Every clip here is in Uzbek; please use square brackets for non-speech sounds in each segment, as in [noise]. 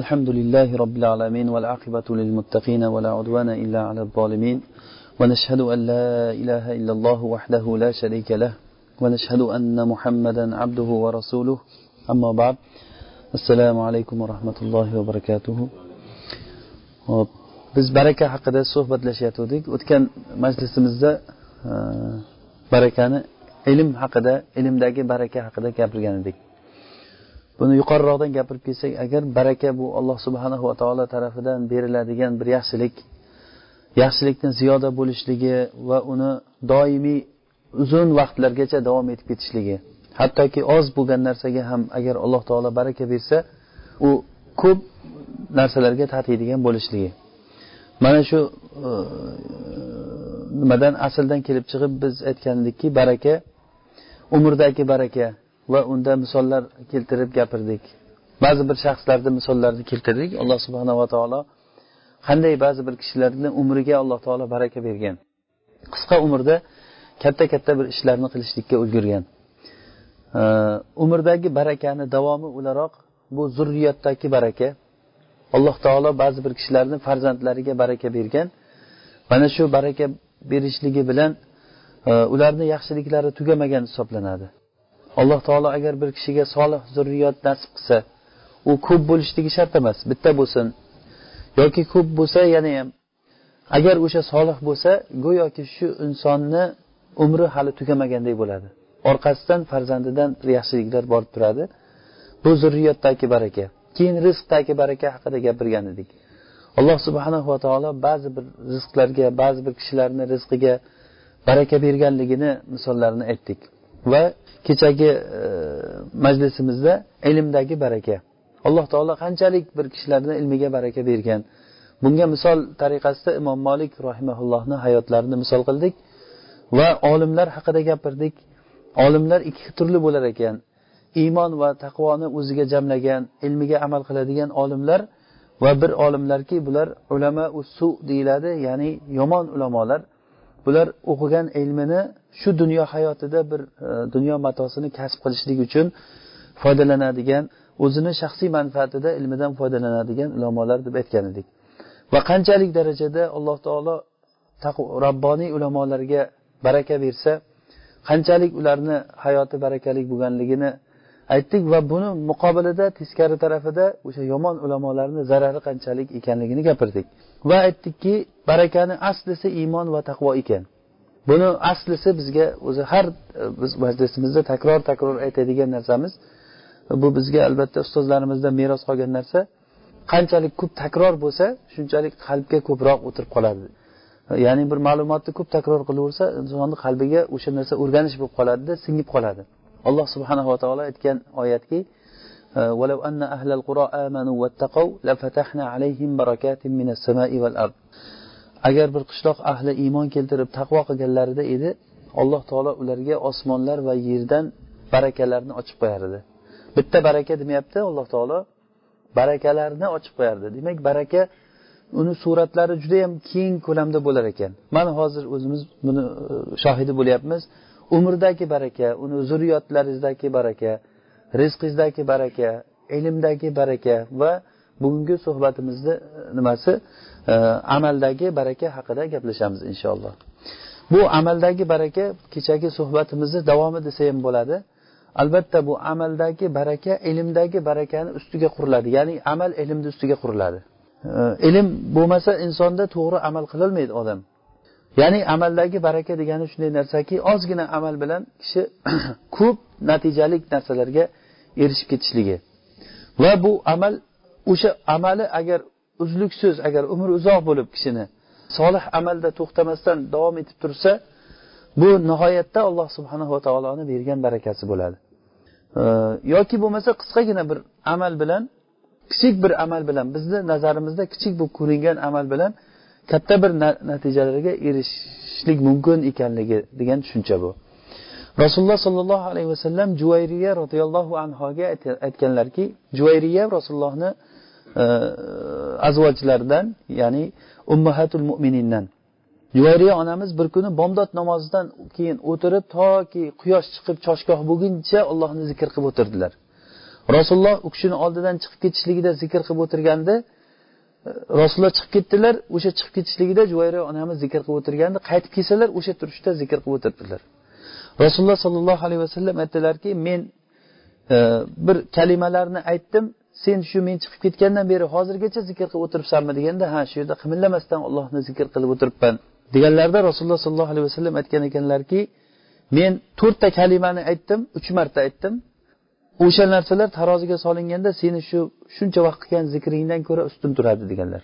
الحمد لله رب العالمين والعاقبة للمتقين ولا عدوان إلا على الظالمين ونشهد أن لا إله إلا الله وحده لا شريك له ونشهد أن محمدا عبده ورسوله. أما بعد السلام عليكم ورحمة الله وبركاته. biz baraka haqida suhbatlashayotgandik o'tgan majlisimizda barakani ilm haqida ilmdagi baraka haqida gapirgan edik. Buni yuqoriroqdan gapirib kelsak agar baraka bu alloh subhanahu va taolo tarafidan beriladigan bir yaxshilik yaxshilikni ziyoda bo'lishligi va uni doimiy uzun vaqtlargacha davom etib ketishligi hattoki oz bo'lgan narsaga ham agar alloh taolo baraka bersa u ko'p narsalarga tatiydigan bo'lishligi. Mana shu e, nimadan asldan kelib chiqib biz aytgan edikki baraka umrdagi baraka va unda misollar keltirib gapirdik. Ba'zi bir shaxslarni misollarni keltirdik. Alloh subhanava taolo qanday ba'zi bir kishilarni umriga alloh taolo baraka bergan. Qisqa umrda katta katta bir ishlarni qilishlikka ulgurgan. Umrdagi barakani davomi o'laroq bu zurriyatdagi baraka. Alloh taolo ba'zi bir kishilarni farzandlariga baraka bergan. Mana shu baraka berishligi bilan e, ularni yaxshiliklari tugamagan hisoblanadi. Alloh taolo agar bir kishiga solih zurriyot nasib qilsa u ko'p bo'lishligi shart emas bitta bo'lsin. Yoki ko'p bo'lsa yana ham agar o'sha solih bo'lsa go'yoki shu insonni umri hali tugamagandek bo'ladi. Orqasidan farzandidan yaxshiliklar borib turadi. Bu zurriyatdagi baraka. Keyin rizqdagi baraka haqida gapirgan edik. Alloh subhanahu va taolo ba'zi bir rizqlarga ba'zi bir kishilarni rizqiga baraka berganligini misollarini aytdik. Va kechagi e, majlisimizda ilmdagi baraka. Alloh taolo qanchalik bir kishilarni ilmiga baraka bergan. Bunga misol tariqasida imom molik rahimaullohni hayotlarini misol qildik va olimlar haqida gapirdik. Olimlar ikki turli bo'lar ekan. Iymon va taqvoni o'ziga jamlagan ilmiga amal qiladigan olimlar va bir olimlarki bular ulama usu deyiladi ya'ni yomon ulamolar. Bular o'qigan ilmini shu dunyo hayotida bir e, dunyo matosini kasb qilishlik uchun foydalanadigan o'zini shaxsiy manfaatida ilmidan foydalanadigan ulamolar deb aytgan edik. Va qanchalik darajada alloh taolo robboniy ulamolarga baraka bersa qanchalik ularni hayoti barakali bo'lganligini aytdik va buni muqobilida teskari tarafida o'sha yomon ulamolarni zarari qanchalik ekanligini gapirdik. Va aytdikki barakani aslisi iymon va taqvo ekan. Buni aslisi bizga o'zi har e, biz majlisimizda takror takror aytadigan narsamiz. Bu bizga albatta ustozlarimizdan meros qolgan narsa. Qanchalik ko'p takror bo'lsa shunchalik qalbga ko'proq o'tirib qoladi. Ya'ni bir ma'lumotni ko'p takror qilaversa insonni qalbiga o'sha narsa o'rganish bo'lib qoladida singib qoladi. alloh subhanava taolo aytgan oyatki ولو أن أهل القرى آمنوا واتقوا لفتحنا عليهم بركات من السماء والأرض agar bir qishloq ahli iymon keltirib taqvo qilganlarida edi alloh taolo ularga osmonlar va yerdan barakalarni ochib qo'yar edi bitta baraka demayapti alloh taolo barakalarni ochib qo'yardi demak baraka uni suratlari juda yam keng ko'lamda bo'lar ekan mana hozir o'zimiz buni e, shohidi bo'lyapmiz Umrdagi baraka uni zurriyotlaringizdagi baraka rizqingizdagi baraka ilmdagi baraka va bugungi suhbatimizni e, nimasi e, amaldagi baraka haqida gaplashamiz inshaalloh. Bu amaldagi baraka kechagi suhbatimizni davomi desa ham bo'ladi. Albatta bu amaldagi baraka ilmdagi barakani ustiga quriladi ya'ni amal ilmni ustiga quriladi. E, ilm bo'lmasa insonda to'g'ri amal qilolmaydi odam. Ya'ni amaldagi baraka degani shunday narsaki ozgina amal bilan kishi [clears throat] ko'p natijalik narsalarga erishib ketishligi. Va bu amal o'sha amali agar uzluksiz agar umri uzoq bo'lib kishini solih amalda to'xtamasdan davom etib tursa bu nihoyatda alloh subhanahu va taoloni bergan barakasi bo'ladi. Yoki bo'lmasa qisqagina bir amal bilan kichik bir amal bilan bizni nazarimizda kichik bo'lib ko'ringan amal bilan katta bir natijalarga erishishlik mumkin ekanligi degan tushuncha bu. Rasululloh sollallohu alayhi vasallam juvayriya roziyallohu anhoga aytganlarki juvayriya rasulullohni e, azvojlaridan ya'ni ummahatul mo'minindan juvayriya onamiz bir kuni bomdod namozidan keyin o'tirib toki quyosh chiqib choshgoh bo'lguncha ollohni zikr qilib o'tirdilar. Rasululloh u kishini oldidan chiqib ketishligida zikr qilib o'tirganda rasululloh chiqib ketdilar o'sha chiqib ketishligida juvayra onamiz zikr qilib o'tirganda qaytib kelsalar o'sha turishda zikr qilib o'tirdilar rasululloh sollallohu alayhi vasallam aytdilarki men e, bir kalimalarni aytdim sen shu men chiqib ketgandan beri hozirgacha zikr qilib o'tiribsanmi? deganda ha shu yerda qimillamasdan ollohni zikr qilib o'tiribman. deganlarida rasululloh sollallohu alayhi vasallam aytgan ekanlarki men to'rtta kalimani aytdim uch marta aytdim. O'sha narsalar taroziga solinganda seni shu shuncha vaqt qilgan zikringdan ko'ra ustun turadi deganlar.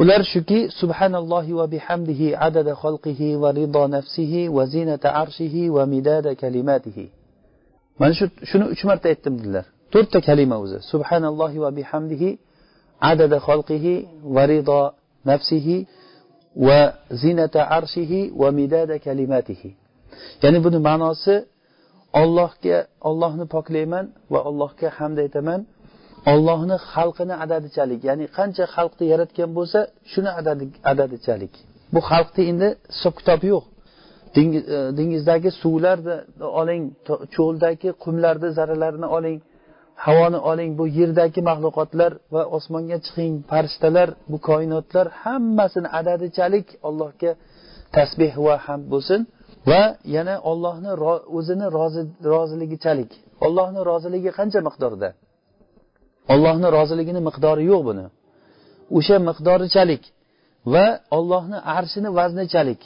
Ular shuki subhanallohi va bihamdihi adada xalqihi va rido nafsihi va zinata arshihi va midada kalimatihi. Mana shu shuni uch marta aytdim dedilar. To'rtta kalima o'zi. Subhanallohi va bihamdihi adada xalqihi va rido nafsihi va zinata arshihi va midada kalimatihi. Ya'ni buni ma'nosi ollohga ollohni poklayman va allohga hamd aytaman. Ollohni xalqini adadichalik ya'ni qancha xalqni yaratgan bo'lsa shuni adadichalik. Bu xalqni endi hisob kitobi yo'q. Dengizdagi suvlarni oling cho'ldagi qumlarni zarralarini oling havoni oling bu yerdagi maxluqotlar va osmonga chiqing farishtalar bu koinotlar hammasini adadichalik allohga tasbeh va hamd bo'lsin. Va yana ollohni o'zini roziligichalik. Ollohni roziligi qancha miqdorda? Ollohni roziligini miqdori yo'q buni. O'sha miqdorichalik va ollohni arshini vaznichalik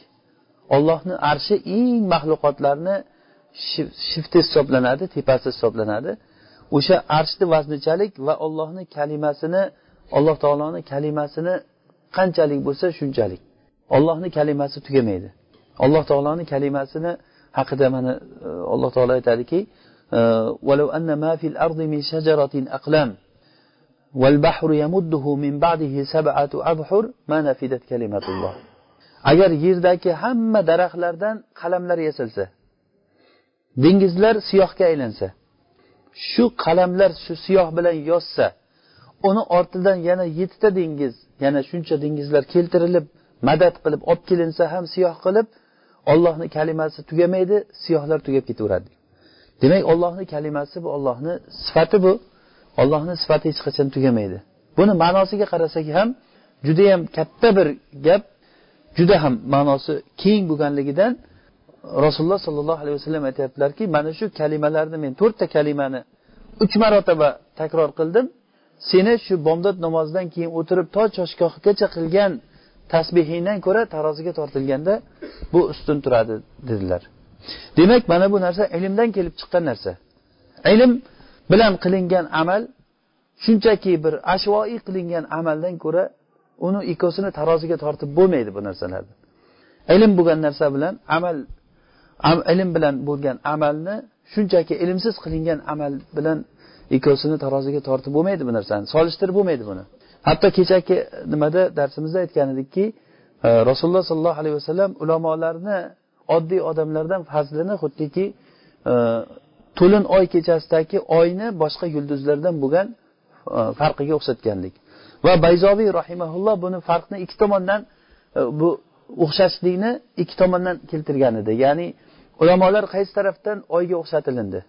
ollohni arshi eng maxluqotlarni shifti hisoblanadi tepasi hisoblanadi. O'sha arshni vaznichalik va ollohni kalimasini alloh taoloni kalimasini qanchalik bo'lsa shunchalik. Ollohni kalimasi tugamaydi. alloh taoloni kalimasini haqida mana e, alloh taolo aytadiki والبحر يمده من بعده سبعة أبحر ما نفدت كلمة الله agar yerdagi hamma daraxtlardan qalamlar yasalsa dengizlar siyohga aylansa shu qalamlar shu siyoh bilan yozsa uni ortidan yana yettita dengiz yana shuncha dengizlar keltirilib madad qilib olib kelinsa ham siyoh qilib ollohni kalimasi tugamaydi siyohlar tugab ketaveradi. Demak ollohni kalimasi bu ollohni sifati bu. Ollohni sifati hech qachon tugamaydi. Buni ma'nosiga qarasak ham judayam katta bir gap juda ham ma'nosi keng bo'lganligidan rasululloh sollallohu alayhi vasallam aytyaptilarki mana shu kalimalarni men to'rtta kalimani uch marotaba takror qildim. Seni shu bomdod namozidan keyin o'tirib to choshgohgacha qilgan tasbehingdan ko'ra taroziga tortilganda bu ustun turadi dedilar. Demak mana bu narsa ilmdan kelib chiqqan narsa. Ilm bilan qilingan amal shunchaki bir ashvoiy qilingan amaldan ko'ra uni ikkosini taroziga tortib bo'lmaydi bu narsalarni ilm bo'lgan narsa bilan amal ilm bilan bo'lgan amalni shunchaki ilmsiz qilingan amal bilan ikkosini taroziga tortib bo'lmaydi bu narsani solishtirib bo'lmaydi buni. Hatto kechagi nimada darsimizda aytgan edikki e, rasululloh sollallohu alayhi vasallam ulamolarni oddiy odamlardan fazlini xuddiki e, to'lin oy kechasidagi oyni boshqa yulduzlardan bo'lgan e, farqiga o'xshatgandik. Va bayzoviy rahimaulloh buni farqni ikki tomondan bu o'xshashlikni ikki tomondan keltirgan edi ya'ni ulamolar qaysi tarafdan oyga o'xshatilindi?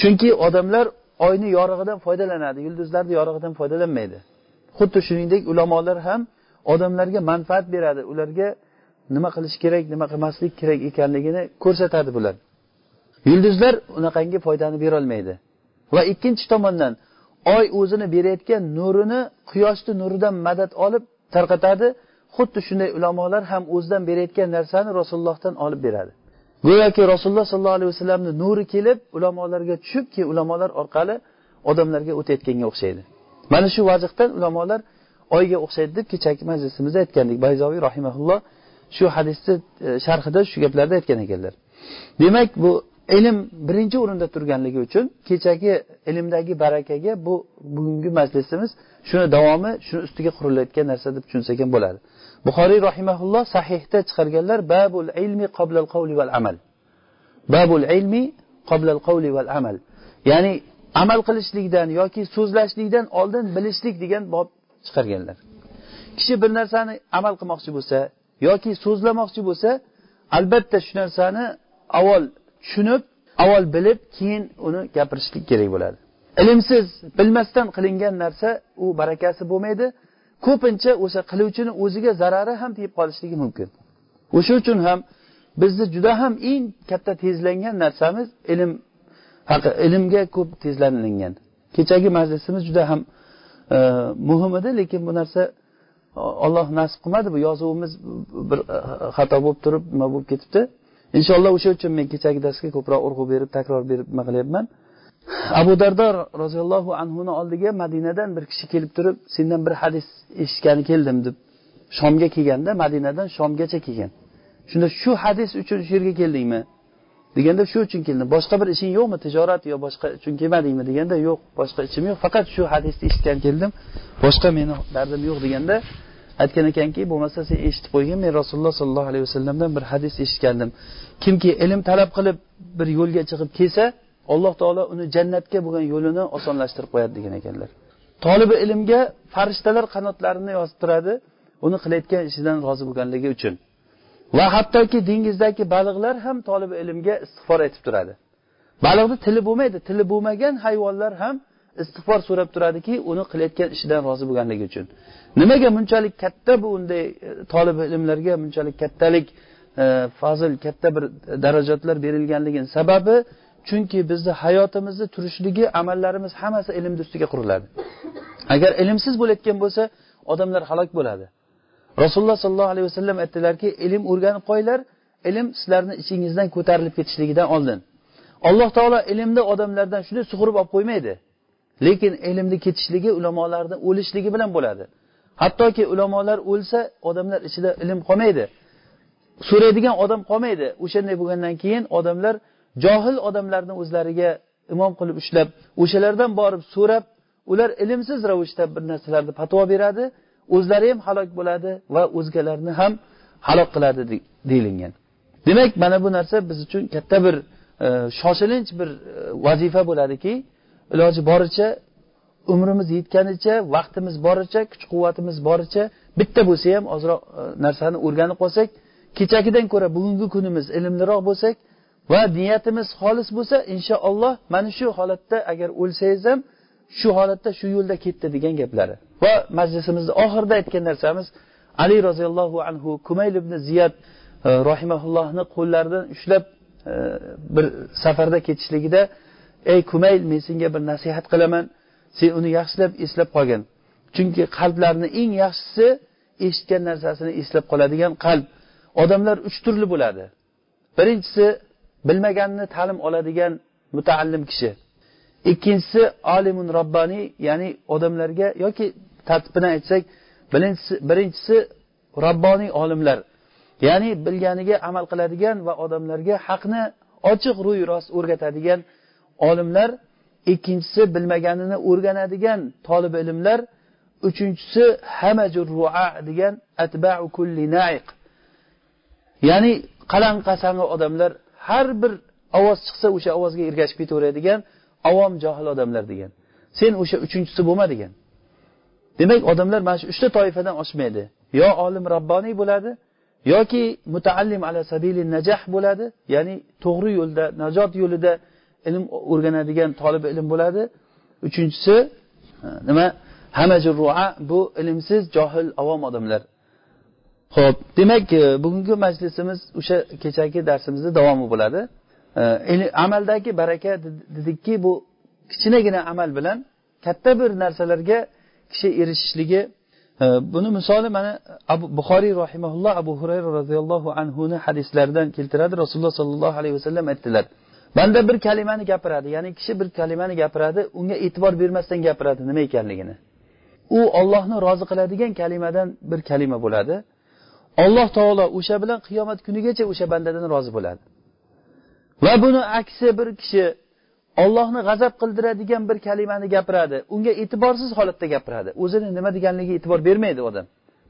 Chunki odamlar oyni yorug'idan foydalanadi yulduzlarni yorug'idan foydalanmaydi. Xuddi shuningdek ulamolar ham odamlarga manfaat beradi. Ularga nima qilish kerak nima qilmaslik kerak ekanligini ko'rsatadi bular. Yulduzlar unaqangi foydani berolmaydi. Va ikkinchi tomondan oy o'zini berayotgan nurini quyoshni nuridan madad olib tarqatadi. Xuddi shunday ulamolar ham o'zidan berayotgan narsani rasulullohdan olib beradi. Go'yoki rasululloh sollallohu alayhi vasallamni nuri kelib ulamolarga tushib keyin ulamolar orqali odamlarga o'tayotganga o'xshaydi. Mana shu vazihdan ulamolar oyga o'xshaydi deb kechagi majlisimizda aytgandik. Bayzoviy rahimaulloh shu hadisni e, sharhida shu gaplarni aytgan ekanlar. Demak bu ilm birinchi o'rinda turganligi uchun kechagi ilmdagi barakaga bu bugungi majlisimiz shuni davomi shuni ustiga qurilayotgan narsa deb tushunsak ham bo'ladi. Buxoriy rahimaulloh sahihda chiqarganlar babul ilmi qoblal qavli val amal. Babul ilmi qoblal qavli val amal. Ya'ni amal qilishlikdan yoki so'zlashlikdan oldin bilishlik degan bob chiqarganlar. Kishi bir narsani amal qilmoqchi bo'lsa yoki so'zlamoqchi bo'lsa albatta shu narsani avval tushunib avval bilib keyin uni gapirishlik kerak bo'ladi. Ilmsiz bilmasdan qilingan narsa u barakasi bo'lmaydi. Ko'pincha o'sha qiluvchini o'ziga zarari ham tegib qolishligi mumkin. O'sha uchun ham bizni juda ham eng katta tezlangan narsamiz ilm haqi ilmga ko'p tezlanilgan kechagi majlisimiz juda ham e, muhim edi lekin bu narsa e, olloh nasib qilmadi. Bu yozuvimiz bir e, xato bo'lib turib nima bo'lib ketibdi? Inshaalloh o'sha uchun men kechagi darsga ko'proq urg'u berib takror berib nima qilyapman? Abu dardo roziyallohu anhuni oldiga madinadan bir kishi kelib turib sendan bir hadis eshitgani keldim deb shomga kelganda madinadan shomgacha kelgan. Shunda shu hadis uchun shu yerga keldingmi? Deganda shu uchun keldim boshqa bir ishing yo'qmi? Tijorat yo boshqa uchun kelmadingmi? Deganda yo'q boshqa ishim yo'q. Faqat shu hadisni eshitgan keldim. Boshqa meni dardim yo'q deganda aytgan ekanki bo'lmasa sen eshitib qo'ygin men rasululloh sollallohu alayhi vasallamdan bir hadis eshitgandim. Kimki ilm talab qilib bir yo'lga chiqib kelsa alloh taolo uni jannatga bo'lgan yo'lini osonlashtirib qo'yadi degan ekanlar. Tolibi ilmga farishtalar qanotlarini yozib turadi uni qilayotgan ishidan rozi bo'lganligi uchun. Va hattoki dengizdagi baliqlar ham tolib ilmga istig'for aytib turadi. Baliqni tili bo'lmaydi tili bo'lmagan hayvonlar ham istig'for so'rab turadiki uni qilayotgan ishidan rozi bo'lganligi uchun. Nimaga bunchalik katta bu unday e, tolib ilmlarga bunchalik kattalik e, fazil katta bir darajatlar berilganligini sababi chunki bizni hayotimizni turishligi amallarimiz hammasi ilmni ustiga quriladi. Agar ilmsiz bo'layotgan bo'lsa odamlar halok bo'ladi. Rasululloh sollallohu alayhi vasallam aytdilarki ilm o'rganib qo'yinglar ilm sizlarni ichingizdan ko'tarilib ketishligidan oldin. Alloh taolo ilmni odamlardan shunday sug'urib olib qo'ymaydi. Lekin ilmni ketishligi ulamolarni o'lishligi bilan bo'ladi. Hattoki ulamolar o'lsa odamlar ichida ilm qolmaydi. So'raydigan odam qolmaydi. O'shanday bo'lgandan keyin odamlar johil odamlarni o'zlariga imom qilib ushlab o'shalardan borib so'rab ular ilmsiz ravishda bir narsalarni fatvo beradi. O'zlari ham halok bo'ladi va o'zgalarni ham halok qiladi deyilgan. Demak mana bu narsa biz uchun katta bir e, shoshilinch bir e, vazifa bo'ladiki iloji boricha umrimiz yetganicha vaqtimiz boricha kuch quvvatimiz boricha bitta bo'lsa ham ozroq e, narsani o'rganib qolsak kechagidan ko'ra bugungi kunimiz ilmliroq bo'lsak va niyatimiz xolis bo'lsa inshaalloh mana shu holatda agar o'lsangiz ham shu holatda shu yo'lda ketdi degan gaplari. Va majlisimizni oxirida aytgan narsamiz ali roziyallohu anhu kumayl ibn ziyad e, rohimaullohni qo'llaridan ushlab e, bir safarda ketishligida ey kumayl men senga bir nasihat qilaman. Sen uni yaxshilab eslab qolgin. Chunki qalblarni eng yaxshisi eshitgan narsasini eslab qoladigan qalb. Odamlar uch turli bo'ladi. Birinchisi bilmaganini ta'lim oladigan mutaallim kishi. Ikkinchisi olimun robbaniy ya'ni odamlarga yoki tartibini aytsak birinchisi birinchisi robboniy olimlar. Ya'ni bilganiga amal qiladigan va odamlarga haqni ochiq ro'y rost o'rgatadigan olimlar ikkinchisi bilmaganini o'rganadigan tolib ilmlar uchinchisi hamajur rua degan atbau kulli naiq. Ya'ni qalang qasangi odamlar har bir ovoz chiqsa o'sha ovozga ergashib ketaveradigan avom johil odamlar degan. Sen o'sha uchinchisi bo'lma degan. Demak odamlar mana shu uchta toifadan oshmaydi. Yo olim robboniy bo'ladi yoki mutaallim ala sabili najah bo'ladi ya'ni to'g'ri yo'lda najot yo'lida ilm o'rganadigan tolib ilm bo'ladi. Uchinchisi e, nima? Hamajurrua bu ilmsiz johil avom odamlar. Ho'p demak e, bugungi majlisimiz o'sha kechagi darsimizni davomi bo'ladi. Amaldagi baraka dedikki bu kichinagina amal bilan katta bir narsalarga kishi erishishligi e, buni misoli mana abu buxoriy rahimaulloh abu hurayra roziyallohu anhuni hadislaridan keltiradi. Rasululloh sollallohu alayhi vasallam aytdilar banda bir kalimani gapiradi ya'ni kishi bir kalimani gapiradi unga e'tibor bermasdan gapiradi nima ekanligini. U ollohni rozi qiladigan kalimadan bir kalima bo'ladi. Alloh taolo o'sha bilan qiyomat kunigacha o'sha bandadan rozi bo'ladi. Va buni aksi bir kishi ollohni g'azab qildiradigan bir kalimani gapiradi. Unga e'tiborsiz holatda gapiradi. O'zini nima deganligiga e'tibor bermaydi odam.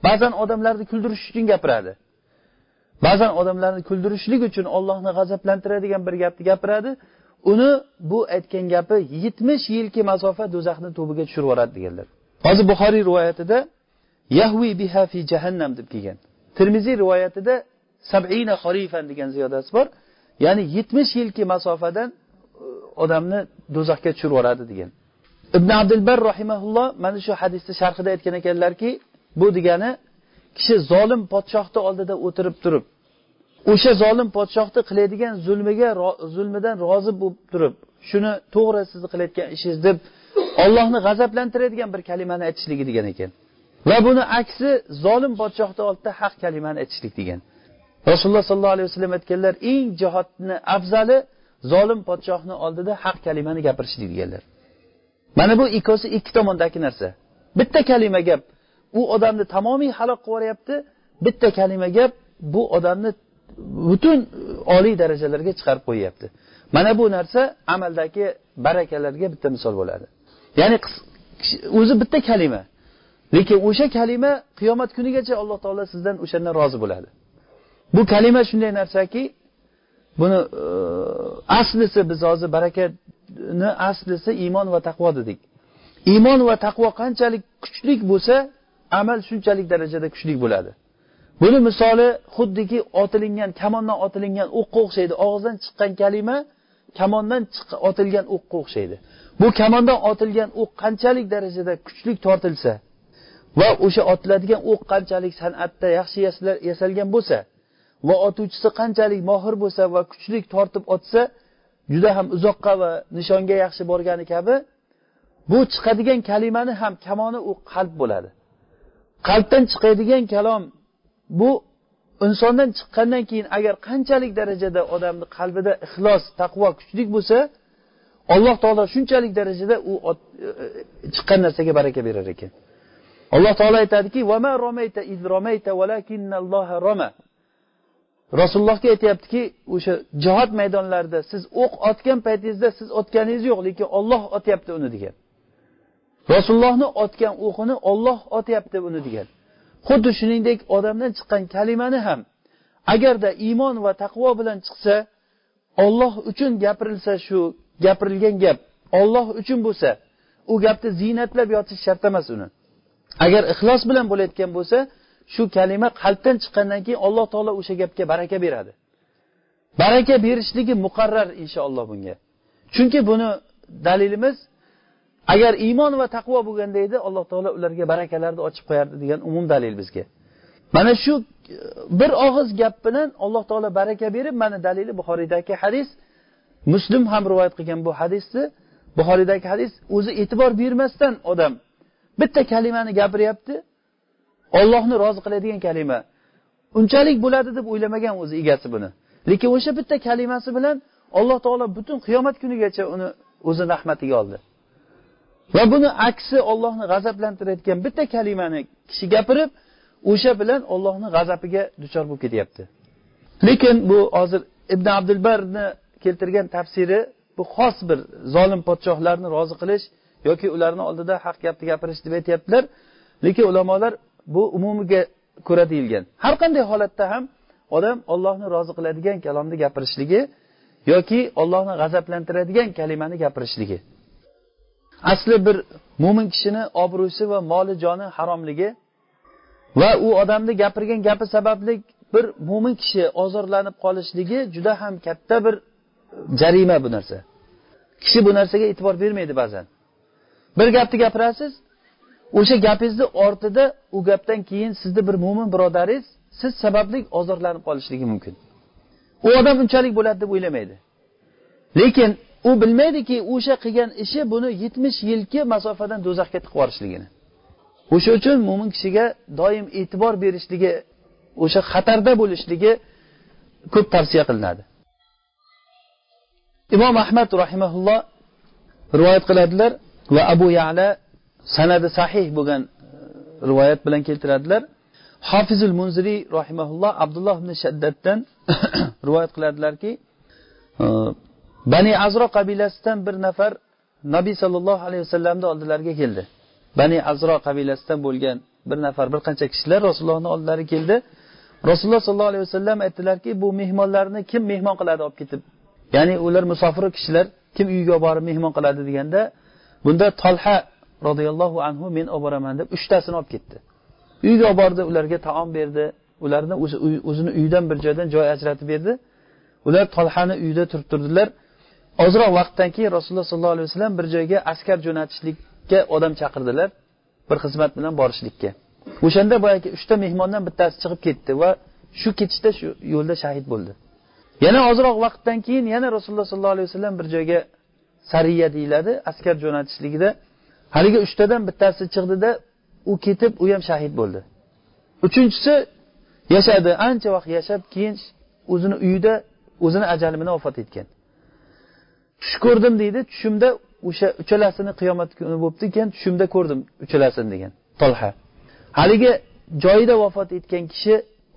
Ba'zan odamlarni kuldirish uchun gapiradi. Ba'zan odamlarni kuldirishlik uchun ollohni g'azablantiradigan bir gapni gapiradi. Uni bu aytgan gapi yetmish yilki masofa do'zaxni tubiga tushirib yuboradi deganlar. Hozir buxoriy rivoyatida yahvi biha fi jahannam deb kelgan. Termiziy rivoyatida sabina xorifan degan ziyodasi bor. Ya'ni yetmish yilki masofadan e, odamni do'zaxga tushirib yuboradi degan. Ibn abdulbar rahimaulloh mana shu hadisni sharhida aytgan ekanlarki bu degani kishi zolim podshohni oldida o'tirib turib o'sha zolim podshohni qiladigan zulmiga zulmidan rozi bo'lib turib shuni to'g'ri sizni qilayotgan ishingiz deb ollohni g'azablantiradigan bir kalimani aytishligi degan ekan. Va buni aksi zolim podshohni oldida haq kalimani aytishlik degan. Rasululloh sollallohu alayhi vasallam aytganlar eng jihodni afzali zolim podshohni oldida haq kalimani gapirishlik deganlar mana bu ikkosi ikki tomondagi narsa. Bitta kalima gap u odamni tamomiy halok qilib yuboryapti bitta kalima gap bu odamni butun oliy darajalarga chiqarib qo'yyapti. Mana bu narsa amaldagi barakalarga bitta misol bo'ladi. Ya'ni o'zi bitta kalima. Lekin o'sha kalima qiyomat kunigacha alloh taolo sizdan o'shandan rozi bo'ladi. Bu kalima shunday narsaki buni e, aslisi biz hozir barakatni aslisi iymon va taqvo dedik. Iymon va taqvo qanchalik kuchli bo'lsa amal shunchalik darajada kuchli bo'ladi. Buni misoli xuddiki otilingan kamondan otilingan o'qqa o'xshaydi. Og'izdan chiqqan kalima kamondan otilgan o'qqa o'xshaydi. Bu kamondan otilgan o'q qanchalik darajada kuchli tortilsa va o'sha otiladigan o'q qanchalik san'atda yaxshi yasalgan bo'lsa va otuvchisi qanchalik mohir bo'lsa va kuchlik tortib otsa juda ham uzoqqa va nishonga yaxshi borgani kabi bu chiqadigan kalimani ham kamoni u qalb bo'ladi. Qalbdan chiqadigan kalom bu insondan chiqqandan keyin agar qanchalik darajada odamni qalbida ixlos taqvo kuchlik bo'lsa alloh taolo shunchalik darajada u e, chiqqan narsaga baraka berar ekan. Alloh taolo aytadiki rasulullohga aytyaptiki o'sha jihod maydonlarida siz o'q otgan paytingizda siz otganingiz yo'q lekin olloh otyapti uni degan. Rasulullohni otgan o'qini olloh otyapti uni degan. Xuddi shuningdek odamdan chiqqan kalimani ham agarda iymon va taqvo bilan chiqsa olloh uchun gapirilsa shu gapirilgan gap olloh uchun bo'lsa u gapni ziynatlab yotish shart emas uni. Agar ixlos bilan bo'layotgan bo'lsa shu kalima qalbdan chiqqandan keyin alloh taolo o'sha gapga baraka beradi. Baraka berishligi muqarrar inshaalloh bunga. Chunki buni dalilimiz agar iymon va taqvo bo'lganda edi alloh taolo ularga barakalarni ochib qo'yardi degan umum dalil bizga. Mana shu e, bir og'iz gap bilan alloh taolo baraka berib mana dalili buxoriydagi hadis. Muslim ham rivoyat qilgan bu hadisni. Buxoriydagi hadis o'zi e'tibor bermasdan odam bitta kalimani gapiryapti ollohni rozi qiladigan kalima. Unchalik bo'ladi deb o'ylamagan o'zi egasi buni. Lekin o'sha bitta kalimasi bilan alloh taolo butun qiyomat kunigacha uni o'zini rahmatiga oldi. Va buni aksi ollohni g'azablantirayotgan bitta kalimani kishi gapirib o'sha bilan ollohni g'azabiga duchor bo'lib ketyapti. Lekin bu hozir ibn abdulbarni keltirgan tafsiri bu xos bir zolim podshohlarni rozi qilish yoki ularni oldida haq gapni gapirish deb aytyaptilar. Lekin ulamolar bu umumiga ko'ra deyilgan. Har qanday holatda ham odam ollohni rozi qiladigan kalomni gapirishligi yoki ollohni g'azablantiradigan kalimani gapirishligi. Asli bir mo'min kishini obro'si va moli joni haromligi va u odamni gapirgan gapi sababli bir mo'min kishi ozorlanib qolishligi juda ham katta bir jarima bu narsa. Kishi bu narsaga e'tibor bermaydi ba'zan. Bir gapni gapirasiz o'sha gapingizni ortida u gapdan keyin sizni bir mo'min birodaringiz siz sababli ozorlanib qolishligi mumkin. U odam unchalik bo'ladi deb o'ylamaydi. Lekin u bilmaydiki o'sha qilgan ishi buni yetmish yilki masofadan do'zaxga tiqib yuborishligini. O'sha uchun mo'min kishiga doim e'tibor berishligi o'sha xatarda bo'lishligi ko'p tavsiya qilinadi. Imom ahmad rahimaulloh rivoyat qiladilar va abu yala sanadi sahih bo'lgan e, rivoyat bilan keltiradilar. Hofizul munziriy rahimaulloh abdulloh ibn shaddatdan [coughs] rivoyat qiladilarki e, bani azro qabilasidan bir nafar nabiy sollallohu alayhi vasallamni oldilariga keldi. Bani azro qabilasidan bo'lgan bir nafar bir qancha kishilar rasulullohni oldilariga keldi. Rasululloh sollallohu alayhi vasallam aytdilarki bu mehmonlarni kim mehmon qiladi olib ketib? Ya'ni ular musofir kishilar kim uyiga borib mehmon qiladi deganda bunda tolha roziyallohu anhu men olib boraman deb uchtasini olib ketdi. Uyga olib bordi ularga taom berdi. Ularni o'zi o'zini uyidan bir joydan joy ajratib berdi. Ular tolhani uyida turib turdilar. Ozroq vaqtdan keyin rasululloh sollallohu alayhi vasallam bir joyga askar jo'natishlikka odam chaqirdilar bir xizmat bilan borishlikka. O'shanda boyagi uchta mehmondan bittasi chiqib ketdi va shu ketishda shu yo'lda shahid bo'ldi. Yana ozroq vaqtdan keyin yana rasululloh sollallohu alayhi vasallam bir joyga sariya deyiladi askar jo'natishligida haligi uchtadan bittasi chiqdida u ketib u ham shahid bo'ldi. Uchinchisi yashadi. Ancha vaqt yashab keyin o'zini uyida o'zini ajali bilan vafot etgan. Tush ko'rdim deydi tushimda o'sha uchalasini qiyomat kuni bo'libdi keyin tushimda ko'rdim uchalasini degan tolha haligi joyida vafot etgan kishi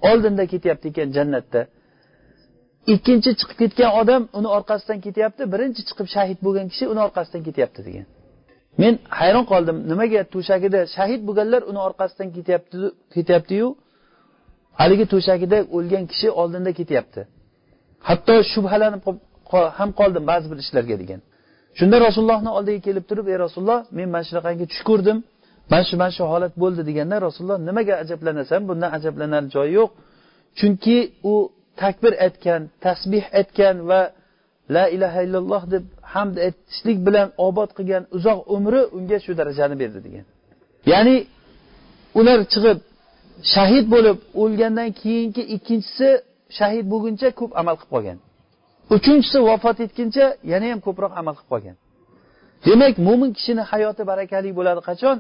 oldinda ketyapti ekan jannatda. Ikkinchi chiqib ketgan odam uni orqasidan ketyapti birinchi chiqib shahid bo'lgan kishi uni orqasidan ketyapti degan. Men hayron qoldim. Nimaga to'shagida? Shahid bo'lganlar uni orqasidan ketyapti ketyaptiyu. Haligi to'shagida o'lgan kishi oldinda ketyapti. Hatto shubhalanib ham qoldim ba'zi bir ishlarga degan. Shunda rasulullohni oldiga kelib turib ey rasululloh men mana shunaqangi tush ko'rdim. Mana shu mana shu holat bo'ldi deganda rasululloh nimaga ajablanasan bundan ajablanar joyi yo'q. Chunki u takbir aytgan tasbih aytgan va la ilaha illalloh deb hamd aytishlik bilan obod qilgan uzoq umri unga shu darajani berdi degan. Ya'ni ular chiqib shahid bo'lib o'lgandan keyingi ikkinchisi shahid bo'lguncha ko'p amal qilib qolgan. Uchinchisi vafot etguncha yana ham ko'proq amal qilib qolgan. Demak mo'min kishini hayoti barakali bo'ladi qachon?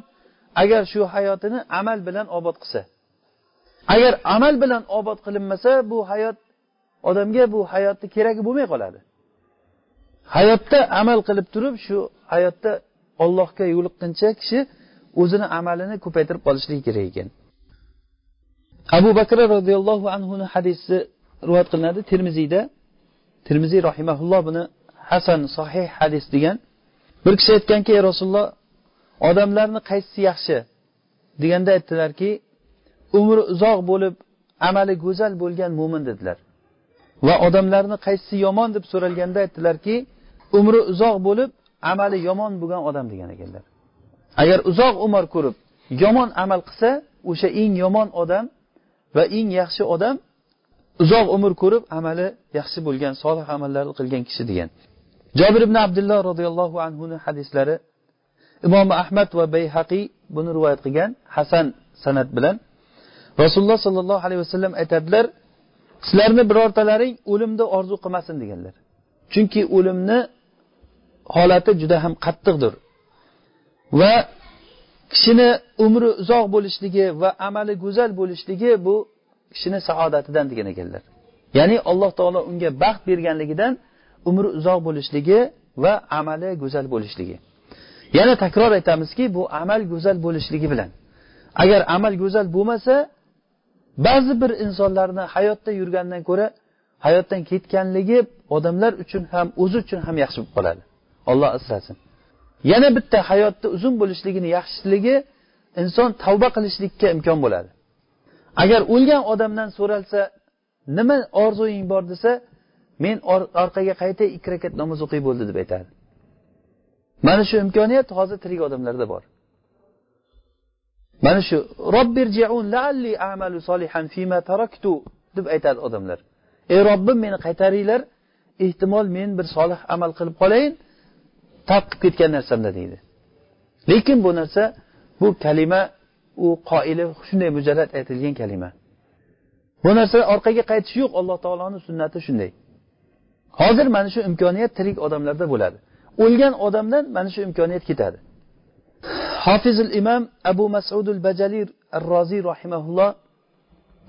Agar shu hayotini amal bilan obod qilsa. Agar amal bilan obod qilinmasa bu hayot odamga bu hayotni keragi bo'lmay qoladi. Hayotda amal qilib turib shu hayotda ollohga yo'liqquncha kishi o'zini amalini ko'paytirib qolishligi kerak ekan. Abu bakr roziyallohu anhuni hadisi rivoyat qilinadi termiziyda termiziy rahimaulloh buni hasan sahih hadis degan. Bir kishi aytganki ey rasululloh odamlarni qaysisi yaxshi? deganda aytdilarki umri uzoq bo'lib amali go'zal bo'lgan mo'min dedilar. Va odamlarni qaysisi yomon deb so'ralganda aytdilarki umri uzoq bo'lib amali yomon bo'lgan odam degan ekanlar. Agar uzoq umr ko'rib yomon amal qilsa o'sha eng yomon odam va eng yaxshi odam uzoq umr ko'rib amali yaxshi bo'lgan solih amallarni qilgan kishi degan. Jobir ibn abdulloh roziyallohu anhuni hadislari imom ahmad va bayhaqiy buni rivoyat qilgan hasan san'at bilan. Rasululloh sollallohu alayhi vasallam aytadilar sizlarni birortalaring o'limni orzu qilmasin deganlar. Chunki o'limni holati juda ham qattiqdir. Va kishini umri uzoq bo'lishligi va amali go'zal bo'lishligi bu kishini saodatidan degan ekanlar. Ya'ni alloh taolo unga baxt berganligidan umri uzoq bo'lishligi va amali go'zal bo'lishligi. Yana takror aytamizki bu amal go'zal bo'lishligi bilan. Agar amal go'zal bo'lmasa ba'zi bir insonlarni hayotda yurgandan ko'ra hayotdan ketganligi odamlar uchun ham o'zi uchun ham yaxshi bo'lib qoladi olloh asrasin. Yana bitta hayotni uzun bo'lishligini yaxshiligi inson tavba qilishlikka imkon bo'ladi. Agar o'lgan odamdan so'ralsa nima orzuying bor desa men orqaga qaytay ikki rakat namoz o'qiy bo'ldi deb aytadi. Mana shu imkoniyat hozir tirik odamlarda bor. Mana shu laalli amalu solihan fima taraktu deb aytadi odamlar. Ey robbim meni qaytaringlar ehtimol men bir solih amal qilib qolayin tark qilib ketgan narsamda deydi. Lekin bu narsa bu kalima u qoili shunday mujarrad aytilgan kalima. Bu narsa orqaga qaytish yo'q alloh taoloni sunnati shunday. Hozir mana shu imkoniyat tirik odamlarda bo'ladi. O'lgan odamdan mana shu imkoniyat ketadi. Hofizul imom abu masudul bajalir ar roziy rahimaulloh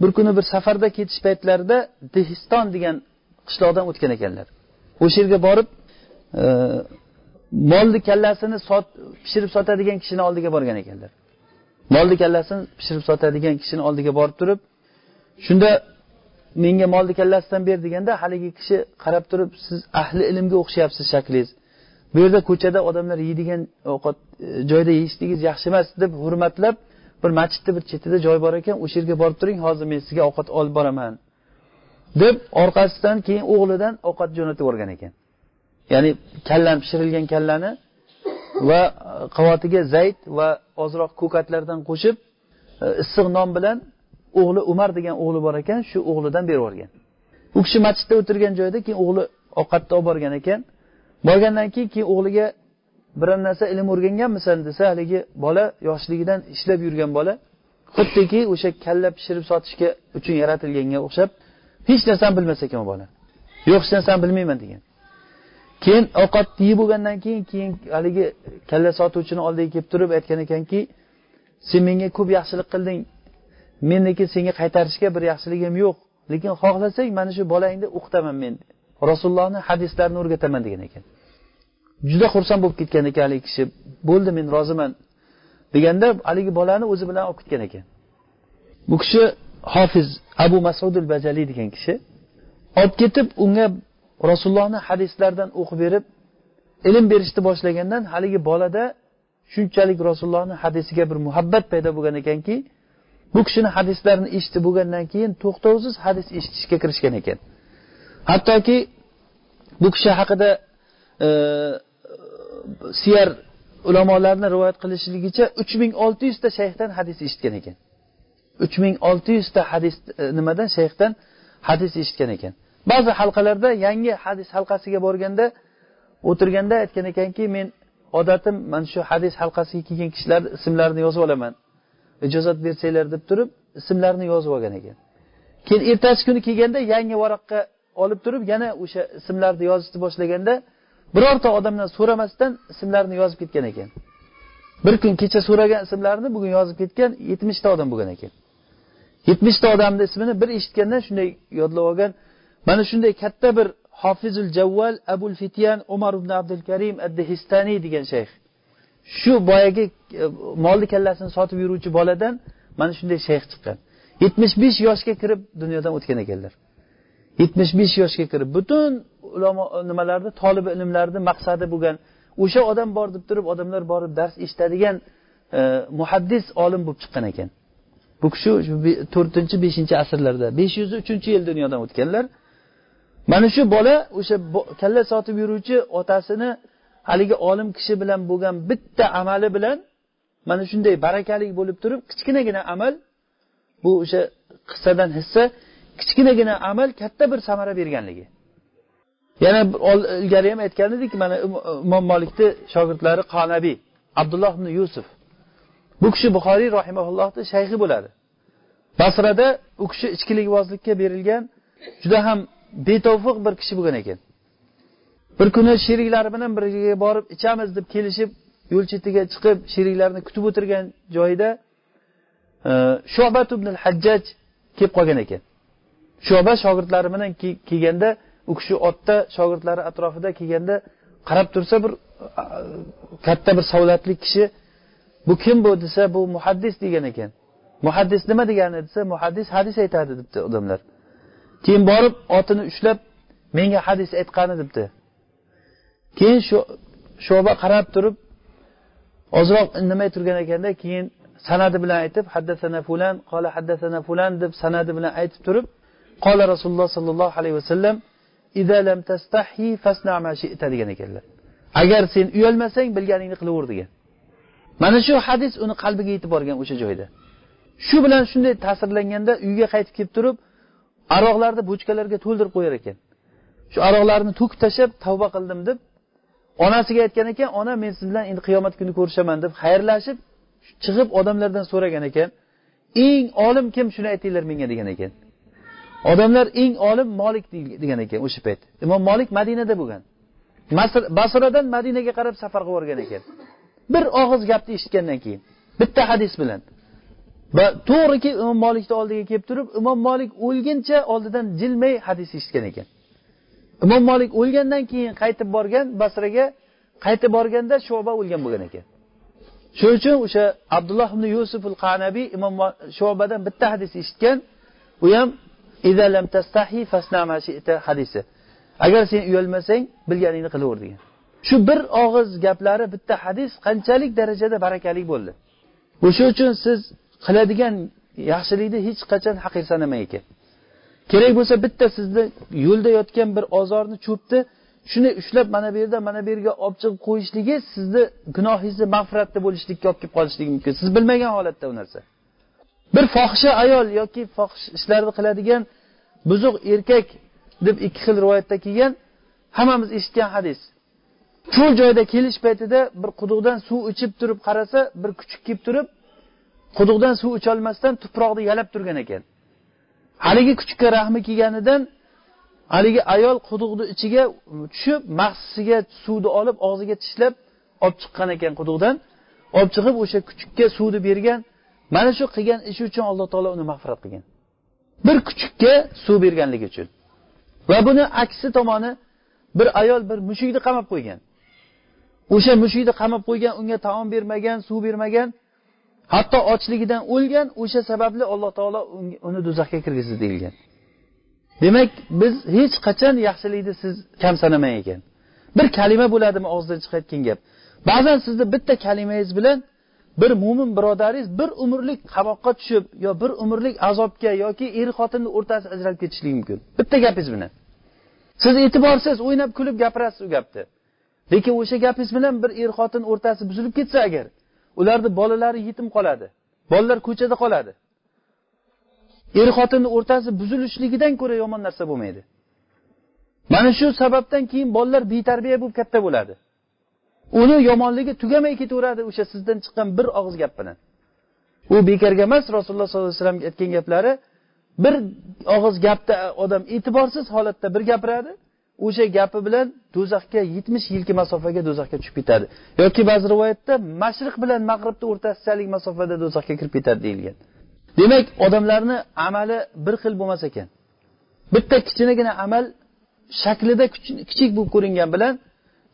bir kuni bir safarda ketish paytlarida dehiston degan qishloqdan o'tgan ekanlar. O'sha yerga borib e, molni kallasini sot pishirib sotadigan kishini oldiga borgan ekanlar. Molni kallasini pishirib sotadigan kishini oldiga borib turib shunda menga molni kallasidan ber deganda haligi kishi qarab turib siz ahli ilmga o'xshayapsiz shaklingiz. Bu yerda ko'chada odamlar yeydigan ovqat e, joyda yeyishligingiz yaxshi emas deb hurmatlab bir masjidni bir chetida joy bor ekan o'sha yerga borib turing hozir men sizga ovqat olib boraman deb orqasidan keyin o'g'lidan ovqat jo'natib yuborgan ekan. Ya'ni kallam pishirilgan kallani va qavatiga zayt va ozroq ko'katlardan qo'shib e, issiq non bilan o'g'li umar degan o'g'li bor ekan shu o'g'lidan berib yuborgan. U kishi masjidda o'tirgan joyda keyin o'g'li ovqatni olib borgan ekan. Borgandan keyin keyin o'g'liga biron narsa ilm o'rganganmisan desa haligi bola yoshligidan ishlab yurgan bola xuddiki o'sha kalla pishirib sotishga uchun yaratilganga o'xshab hech narsani bilmas ekan u bola. Yo'q hech narsani bilmayman degan. Keyin ovqatni yeb bo'lgandan keyin keyin haligi kalla sotuvchini oldiga kelib turib aytgan ekanki sen menga ko'p yaxshilik qilding. Menniki senga qaytarishga bir yaxshiligim yo'q. Lekin xohlasang mana shu bolangni o'qitaman men. Rasulullohni hadislarini o'rgataman degan ekan. Juda xursand bo'lib ketgan ekan haligi kishi. Bo'ldi men roziman deganda haligi bolani o'zi bilan olib ketgan ekan. Bu kishi hofiz abu masudil bajaliy degan kishi olib ketib unga rasulullohni hadislaridan o'qib berib ilm berishni boshlagandan haligi bolada shunchalik rasulullohni hadisiga bir muhabbat paydo bo'lgan ekanki bu kishini hadislarini eshitib bo'lgandan keyin to'xtovsiz hadis eshitishga kirishgan ekan. Hattoki bu kishi haqida e, siyar ulamolarni rivoyat qilishligicha uch ming olti yuzta shayxdan hadis eshitgan ekan. Uch ming olti yuzta hadis e, nimadan shayxdan hadis eshitgan ekan. Ba'zi halqalarda yangi hadis halqasiga borganda o'tirganda aytgan ekanki men odatim mana shu hadis halqasiga kelgan kishilarni ismlarini yozib olaman. Ijozat bersanglar deb turib ismlarini yozib olgan ekan. Keyin ertasi kuni kelganda yangi varaqqa olib turib yana o'sha ismlarni yozishni boshlaganda birorta odamdan so'ramasdan ismlarini yozib ketgan ekan. Bir kun kecha so'ragan ismlarini bugun yozib ketgan yetmishta odam bo'lgan ekan. Yetmishta odamni ismini bir eshitgandan shunday yodlab olgan mana shunday katta bir hofizul javval abul fityan umar ibn abdul karim addihistaniy degan shayx. Shu boyagi e, molni kallasini sotib yuruvchi boladan mana shunday shayx chiqqan. Yetmish besh yoshga kirib dunyodan o'tgan ekanlar. Yetmish besh yoshga kirib butun ulamo e, nimalarni tolibi ilmlarni maqsadi bo'lgan o'sha odam bor deb turib odamlar borib dars eshitadigan e, muhaddis olim bo'lib chiqqan ekan. Bu kishi to'rtinchi beshinchi asrlarda besh yuz uchinchi yil dunyodan o'tganlar. Mana shu bola o'sha kalla sotib yuruvchi otasini haligi olim kishi bilan bo'lgan bitta amali bilan mana shunday barakali bo'lib turib kichkinagina amal bu o'sha qissadan hissa kichkinagina amal katta bir samara berganligi. Yana ilgari ham aytgan edik mana umm, imom molikni shogirdlari qonabiy abdulloh ibn yusuf. Bu kishi buxoriy rahimaullohni shayxi bo'ladi. Basrada u kishi ichkilikbozlikka berilgan juda ham betavfiq bir kishi bo'lgan ekan. Bir kuni sheriklari bilan birga borib ichamiz deb kelishib yo'l chetiga chiqib sheriklarni kutib o'tirgan joyida e, shobat ibn hajjaj kelib qolgan ekan. Shoba shogirdlari bilan kelganda u kishi otda shogirdlari atrofida kelganda qarab tursa bir katta bir savlatli kishi bu kim bu? desa bu muhaddis degan ekan. Muhaddis nima degani? desa muhaddis hadis aytadi debdi odamlar. Keyin borib otini ushlab menga hadis aytqani debdi. Keyin shu shoba qarab turib ozroq indamay turgan ekanda keyin sanadi bilan aytib haddasana fulan qola haddasana fulan deb sanadi bilan aytib turib qola rasululloh sollallohu alayhi vasallam lam tastahi fasna ma shi'ta degan ekanlar. Agar sen uyalmasang bilganingni qilaver degan. Mana shu hadis uni qalbiga yetib borgan o'sha joyda. Shu bilan shunday ta'sirlanganda uyga qaytib kelib turib aroqlarni bochkalarga to'ldirib qo'yar ekan. Shu aroqlarni to'kib tashlab tavba qildim deb onasiga aytgan ekan ona men siz bilan endi qiyomat kuni ko'rishaman deb xayrlashib chiqib odamlardan so'ragan ekan. Eng olim kim? Shuni aytinglar menga degan ekan. Odamlar eng olim molik degan ekan o'sha payt. Imom molik madinada bo'lgan. Basradan madinaga qarab safar qilib yuborgan ekan. Bir og'iz gapni eshitgandan keyin bitta hadis bilan. Va to'g'riki imom molikni oldiga kelib turib imom molik o'lguncha oldidan jilmay hadis eshitgan ekan. Imom molik o'lgandan keyin qaytib borgan basraga qaytib borganda shoba o'lgan bo'lgan ekan. Shuning uchun o'sha abdulloh ibn yusuf al qanabiy imom shobadan bitta hadis eshitgan. U ham hadisi. Agar sen uyalmasang bilganingni qilaver degan. Shu bir og'iz gaplari bitta hadis qanchalik darajada barakali bo'ldi. O'sha uchun siz qiladigan yaxshilikni hech qachon haqir sanamang ekan. Kerak bo'lsa bitta sizni yo'lda yotgan bir ozorni cho'pni shuni ushlab mana bu yerdan mana bu yerga olib chiqib qo'yishligi sizni gunohingizni mag'firatda bo'lishlikka olib kelib qolishligi mumkin. Siz bilmagan holatda u narsa. Bir fohisha ayol yoki fohish ishlarni qiladigan buzuq erkak deb ikki xil rivoyatda kelgan hammamiz eshitgan hadis. Cho'l joyda kelish paytida bir quduqdan suv ichib turib qarasa bir kuchuk kelib turib quduqdan suv icholmasdan tuproqni yalab turgan ekan. Haligi kuchukka rahmi kelganidan haligi ayol quduqni ichiga tushib mahsisiga suvni olib og'ziga tishlab olib chiqqan ekan quduqdan. Olib chiqib o'sha kuchukka suvni bergan mana shu qilgan ishi uchun alloh taolo uni mag'firat qilgan. Bir kuchukka suv berganligi uchun. Va buni aksi tomoni bir ayol bir mushukni qamab qo'ygan. O'sha mushukni qamab qo'ygan unga taom bermagan suv bermagan hatto ochligidan o'lgan o'sha sababli alloh taolo uni do'zaxga kirgizdi deyilgan. Demak biz hech qachon yaxshilikni siz kam sanamang ekan. Bir kalima bo'ladimi og'zidan chiqayotgan gap? Ba'zan sizni bitta kalimangiz bilan bir mo'min birodaringiz bir umrlik qamoqqa tushib yo bir umrlik azobga yoki er xotinni o'rtasi ajralib ketishligi mumkin. Bitta gapingiz bilan. Siz e'tiborsiz o'ynab kulib gapirasiz u gapni. Lekin o'sha gapingiz bilan bir er xotin o'rtasi buzilib ketsa agar ularni bolalari yetim qoladi. Bolalar ko'chada qoladi. Er xotinni o'rtasi buzilishligidan ko'ra yomon narsa bo'lmaydi. Mana shu sababdan keyin bolalar betarbiya bo'lib katta bo'ladi. Uni yomonligi tugamay ketaveradi o'sha sizdan chiqqan bir og'iz gap bilan u bekorga emas rasululloh sollallohu alayhi vasallam aytgan gaplari bir og'iz gapda odam e'tiborsiz holatda bir gapiradi o'sha gapi bilan do'zaxga yetmish yilki masofaga do'zaxga tushib ketadi. Yoki ba'zi rivoyatda mashriq bilan mag'ribni o'rtasidalik masofada do'zaxga kirib ketadi deyilgan. Demak odamlarni amali bir xil bo'lmas ekan. Bitta kichkinagina amal shaklida kichik bo'lib ko'ringan bilan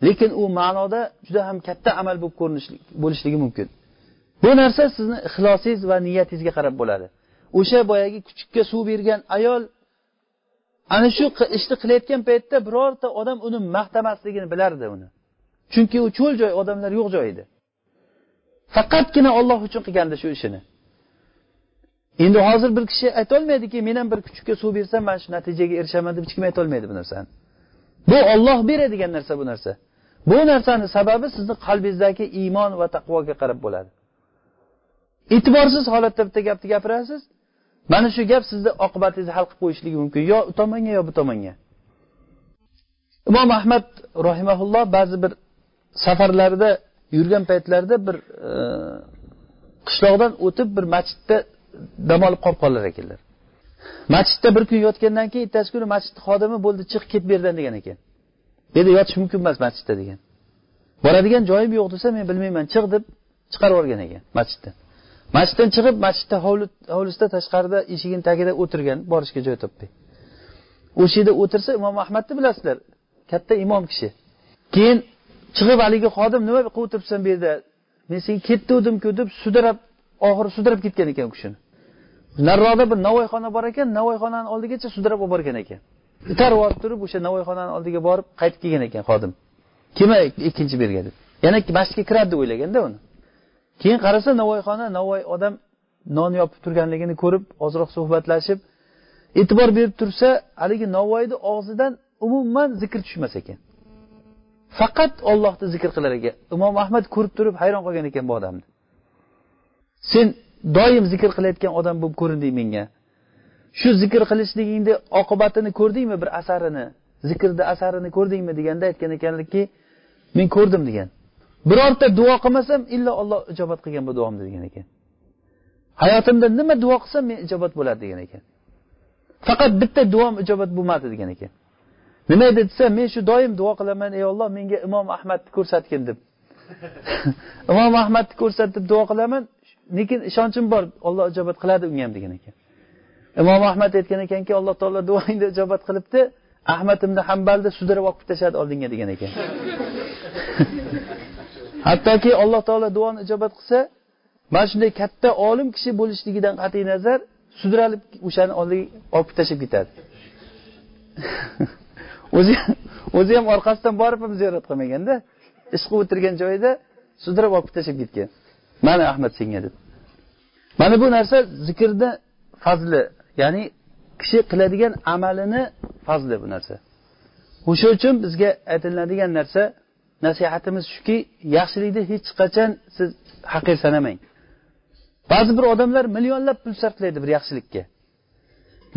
lekin u ma'noda juda ham katta amal bo'lib bo'lishligi mumkin. Bu narsa sizni ixlosingiz va niyatingizga qarab bo'ladi. O'sha boyagi kuchukka suv bergan ayol ana shu ishni qilayotgan paytda birorta odam uni maqtamasligini bilardi uni. Chunki u cho'l joy odamlar yo'q joy edi faqatgina olloh uchun qilgandi shu ishini. Endi hozir bir kishi aytolmaydiki men ham bir kuchukka suv bersam mana shu natijaga erishaman deb hech kim aytolmaydi bu narsani. Bu olloh beradigan narsa bu narsa. Bu narsani sababi sizni qalbingizdagi iymon va taqvoga qarab bo'ladi. E'tiborsiz holatda bitta gapni gapirasiz mana shu gap sizni oqibatingizni hal qilib qo'yishligi mumkin. Yo u tomonga yo bu tomonga. Imom ahmad rahimaulloh ba'zi bir safarlarida yurgan paytlarida bir e, qishloqdan o'tib bir masjidda dam olib qolib qolar ekanlar. Masjidda bir kun yotgandan keyin ertasi kuni masjidni xodimi bo'ldi chiq ket bu yerdan degan ekan. Bu yerda yotish mumkin emas masjidda degan. Boradigan joyim yo'q desa men bilmayman chiq deb chiqarib yuborgan ekan masjiddan masjiddan chiqib masjidda hovlisida tashqarida eshigini tagida o'tirgan borishga joy topmay o'sha yerda o'tirsa imom ahmadni bilasizlar katta imom kishi. Keyin chiqib haligi xodim nima qilib o'tiribsan bu yerda? Men senga ketdivdimku deb sudrab oxiri sudrab ketgan ekan u kishini. Nariroqda bir navoiyxona bor ekan navoiyxonani oldigacha sudrab olib borgan ekan. Itarib olib turib o'sha navoiyxonani oldiga borib qaytib kelgan ekan xodim. Kelma ikkinchi berga deb. Yana masjidga kiradi deb o'ylaganda uni. Keyin qarasa navoiyxona navoiy odam non yopib turganligini ko'rib ozroq suhbatlashib e'tibor berib tursa haligi navoiyni og'zidan umuman zikr tushmas ekan. Faqat ollohni zikr qilar ekan. Imom ahmad ko'rib turib hayron qolgan ekan bu odamni. Sen doim zikr qilayotgan odam bo'lib ko'rinding menga. Shu zikr qilishligingni oqibatini ko'rdingmi bir asarini? Zikrni asarini ko'rdingmi deganda aytgan ekanlarki men ko'rdim degan. Birorta duo qilmasam illo olloh ijobat qilgan bu duomni degan ekan. Hayotimda nima duo qilsam men ijobat bo'ladi degan ekan. Faqat bitta duom ijobat bo'lmadi degan ekan. Nima edi desa men shu doim duo qilaman ey olloh menga imom ahmadni ko'rsatgin deb. [laughs] Imom ahmadni ko'rsat deb duo qilaman lekin ishonchim bor olloh ijobat qiladi unga ham degan ekan. Imom ahmad aytgan ekanki alloh taolo duoingni ijobat qilibdi ahmad ibn hambalni sudrab olib tashladi oldinga degan ekan. [laughs] hattoki alloh taolo duoni ijobat qilsa mana shunday katta olim kishi bo'lishligidan qat'iy nazar sudralib o'shani oldiga olib tashlab ketadi. [laughs] O'zi o'zi ham orqasidan borib ham ziyorat qilmaganda ish qilib o'tirgan joyida sudrab olib tashlab ketgan. Mana ahmad senga deb mana bu narsa zikrni fazli ya'ni kishi qiladigan amalini fazli bu narsa. O'sha uchun bizga aytiladigan narsa nasihatimiz shuki yaxshilikni hech qachon siz haqir sanamang ba'zi bir odamlar millionlab pul sarflaydi bir yaxshilikka.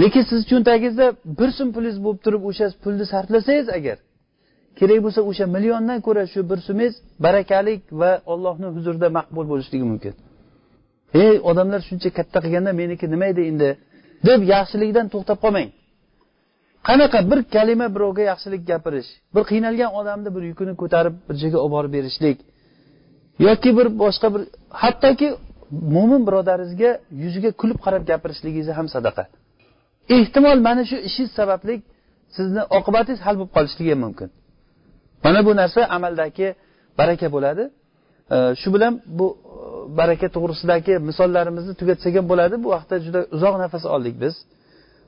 Lekin siz cho'ntagingizda bir so'm pulingiz bo'lib turib o'sha pulni sarflasangiz agar kerak bo'lsa o'sha milliondan ko'ra shu bir sumingiz barakalik va ollohni huzurida maqbul bo'lishligi mumkin. Ey odamlar shuncha katta qilganda meniki nima edi endi? deb yaxshilikdan to'xtab qolmang. Qanaqa bir kalima birovga yaxshilik gapirish bir qiynalgan odamni bir yukini ko'tarib bir joyga olib borib berishlik yoki bir boshqa bir hattoki mo'min birodaringizga yuziga kulib qarab gapirishligingiz ham sadaqa. Ehtimol mana shu ishingiz sababli sizni oqibatingiz hal bo'lib qolishligi ham mumkin. Mana bu narsa amaldagi baraka bo'ladi. Shu bilan bu e, baraka to'g'risidagi misollarimizni tugatsak ham bo'ladi. Bu vaqtda juda uzoq nafas oldik biz.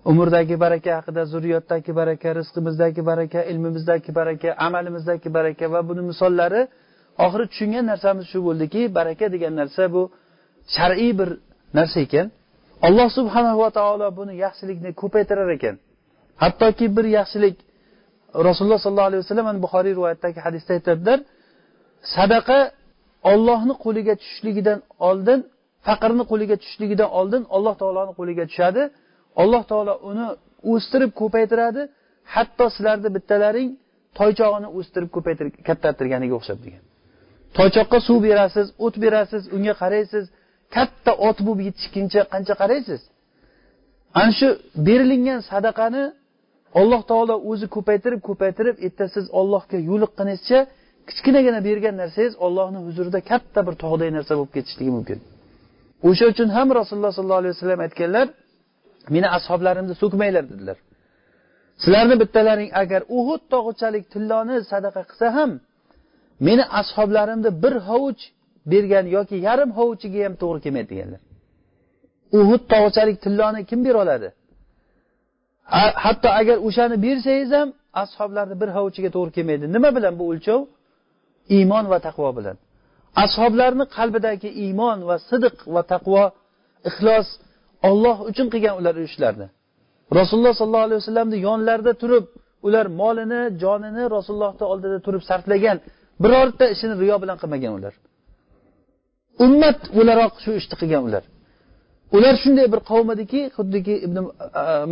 Umrdagi baraka haqida zurriyotdagi baraka rizqimizdagi baraka ilmimizdagi baraka amalimizdagi baraka va buni misollari oxiri tushungan narsamiz shu bo'ldiki baraka degan narsa bu shar'iy bir narsa ekan. Alloh subhanahu va taolo buni yaxshilikni ko'paytirar ekan. Hattoki bir yaxshilik rasululloh sollallohu alayhi vasallam buxoriy rivoyatidagi hadisda aytadilar sadaqa ollohni qo'liga tushishligidan oldin faqirni qo'liga tushishligidan oldin alloh taoloni qo'liga tushadi. Alloh taolo uni o'stirib ko'paytiradi. Hatto sizlarni bittalaring toychog'ini o'stirib ko'paytirib kattartirganiga o'xshab degan. Toychoqqa suv berasiz o't berasiz unga qaraysiz katta ot bo'lib yetishguncha qancha qaraysiz? Ana shu berilingan sadaqani alloh taolo o'zi ko'paytirib ko'paytirib erta siz ollohga yo'liqqaningizcha kichkinagina bergan narsangiz ollohni huzurida katta bir tog'day narsa bo'lib ketishligi mumkin. O'sha uchun ham rasululloh sollallohu alayhi vasallam aytganlar meni ashoblarimni so'kmanglar dedilar. Sizlarni bittalaring agar uhud tog'ichalik tilloni sadaqa qilsa ham meni ashoblarimni bir hovuch bergan yoki yarim hovuchiga ham to'g'ri kelmaydi deganlar. Uhud tog'ichalik tilloni kim bera oladi hatto agar o'shani bersangiz ham ashoblarni bir hovuchiga to'g'ri kelmaydi. Nima bilan bu o'lchov? Iymon va taqvo bilan. Ashoblarni qalbidagi iymon va sidiq va taqvo ixlos olloh uchun qilgan ular ishlarni. Rasululloh sollallohu alayhi vasallamni yonlarida turib ular molini jonini rasulullohni oldida turib sarflagan birorta ishini riyo bilan qilmagan ular. Ummat o'laroq shu ishni qilgan ular. Ular shunday bir qavm ediki xuddiki ibn e,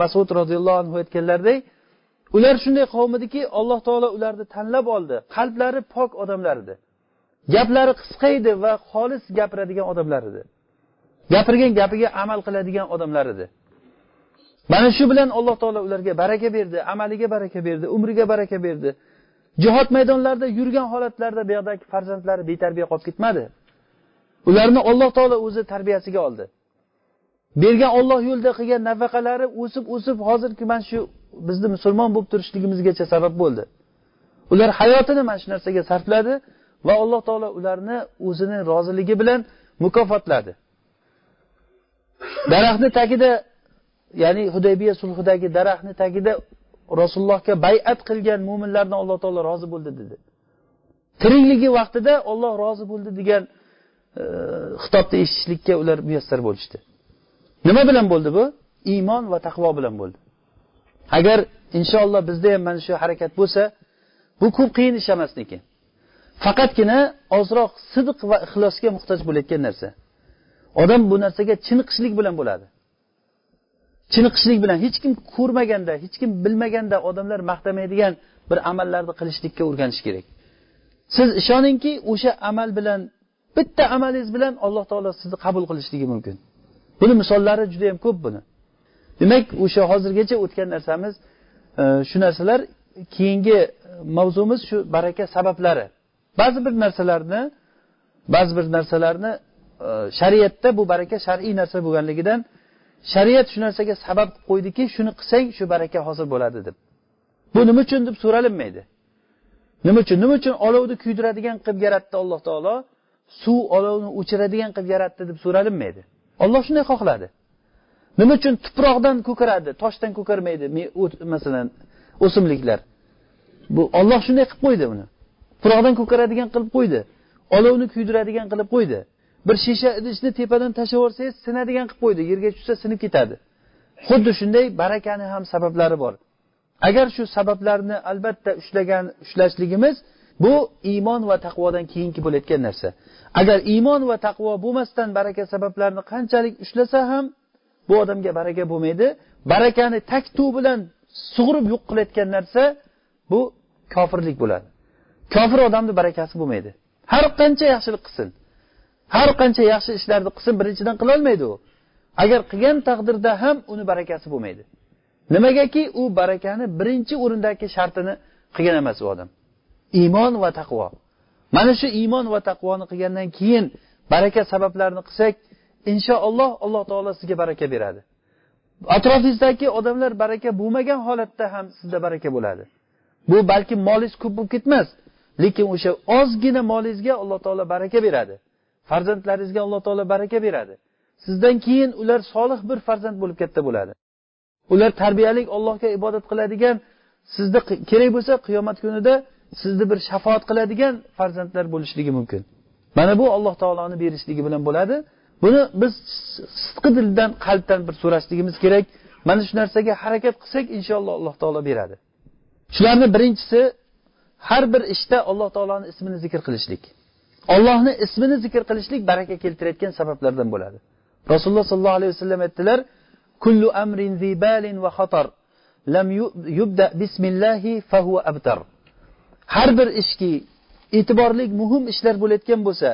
masud roziyallohu anhu aytganlaridek ular shunday qavm ediki alloh taolo ularni tanlab oldi qalblari pok odamlar edi. Gaplari qisqa edi va xolis gapiradigan odamlar edi. Gapirgan gapiga amal qiladigan odamlar edi. Mana shu bilan alloh taolo ularga baraka berdi amaliga baraka berdi umriga baraka berdi. Jihod maydonlarida yurgan holatlarida bu yoqdagi farzandlari betarbiya qolib ketmadi. Ularni alloh taolo o'zi tarbiyasiga oldi. Bergan olloh yo'lida qilgan nafaqalari o'sib o'sib hozirgi mana shu bizni musulmon bo'lib turishligimizgacha sabab bo'ldi. Ular hayotini mana shu narsaga sarfladi va alloh taolo ularni o'zini roziligi bilan mukofotladi. Daraxtni tagida ya'ni hudaybiya sulhidagi daraxtni tagida rasulullohga bayat qilgan mo'minlardan alloh taolo rozi bo'ldi dedi. Tirikligi vaqtida olloh rozi bo'ldi degan e, xitobni eshitishlikka ular muyassar bo'lishdi. Nima bilan bo'ldi bu? Iymon va taqvo bilan bo'ldi. Agar inshaalloh bizda ham mana shu harakat bo'lsa bu ko'p qiyin ish emas lekin faqatgina ozroq sidq va ixlosga muhtoj bo'layotgan narsa. Odam bu narsaga chiniqishlik bilan bo'ladi. Chiniqishlik bilan hech kim ko'rmaganda hech kim bilmaganda odamlar maqtamaydigan bir amallarni qilishlikka o'rganish kerak. Siz ishoningki o'sha amal bilan bitta amalingiz bilan alloh taolo sizni qabul qilishligi mumkin. Buni misollari juda yam ko'p buni. Demak o'sha hozirgacha o'tgan narsamiz e, shu narsalar keyingi e, mavzumiz shu baraka sabablari. Ba'zi bir narsalarni ba'zi bir narsalarni shariatda bu baraka shar'iy narsa bo'lganligidan shariat shu narsaga sabab qilib qo'ydiki shuni qilsang shu baraka hosil bo'ladi deb. Bu nima uchun deb so'ralinmaydi. Nima uchun? Nima uchun olovni kuydiradigan qilib yaratdi alloh taolo? Suv olovni o'chiradigan qilib yaratdi deb so'ralinmaydi. Olloh shunday xohladi. Nima uchun tuproqdan ko'karadi toshdan ko'karmaydi masalan o'simliklar? Bu olloh shunday qilib qo'ydi uni. Tuproqdan ko'karadigan qilib qo'ydi. Olovni kuydiradigan qilib qo'ydi. Bir shisha idishni tepadan tashlab yuborsangiz sinadigan qilib qo'ydi yerga tushsa sinib ketadi. Xuddi shunday barakani ham sabablari bor. Agar shu sabablarni albatta ushlagan ushlashligimiz bu iymon va taqvodan keyingi bo'layotgan narsa. Agar iymon va taqvo bo'lmasdan baraka sabablarini qanchalik ushlasa ham bu odamga baraka bo'lmaydi. Barakani taktu bilan sug'urib yo'q qilayotgan narsa bu kofirlik bo'ladi. Kofir odamni barakasi bo'lmaydi. Har qancha yaxshilik qilsin. Har qancha yaxshi ishlarni qilsin birinchidan qilolmaydi u. Agar qilgan taqdirda ham uni barakasi bo'lmaydi. Nimagaki u barakani birinchi o'rindagi shartini qilgan emas u odam. Iymon va taqvo. Mana shu iymon va taqvoni qilgandan keyin baraka sabablarini qilsak inshaalloh alloh taolo sizga baraka beradi. Atrofingizdagi odamlar baraka bo'lmagan holatda ham sizda baraka bo'ladi. Bu balki molingiz ko'p bo'lib ketmas lekin o'sha ozgina molingizga alloh taolo baraka beradi. Farzandlaringizga alloh taolo baraka beradi. Sizdan keyin ular solih bir farzand bo'lib katta bo'ladi. Ular tarbiyali allohga ibodat qiladigan sizni kerak bo'lsa qiyomat kunida sizni bir shafoat qiladigan farzandlar bo'lishligi mumkin. Mana bu alloh taoloni berishligi bilan bo'ladi. Buni biz sidqi dildan qalbdan bir so'rashligimiz kerak. Mana shu narsaga harakat qilsak inshaalloh alloh taolo beradi. Shularni birinchisi har bir ishda alloh taoloni ismini zikr qilishlik. Ollohni ismini zikr qilishlik baraka keltirayotgan sabablardan bo'ladi. Rasululloh sollallohu alayhi vasallam aytdilar kullu amrin zibalin va xatar lam yubda bismillahi fahuva abtar. Har bir ishki e'tiborli muhim ishlar bo'layotgan bo'lsa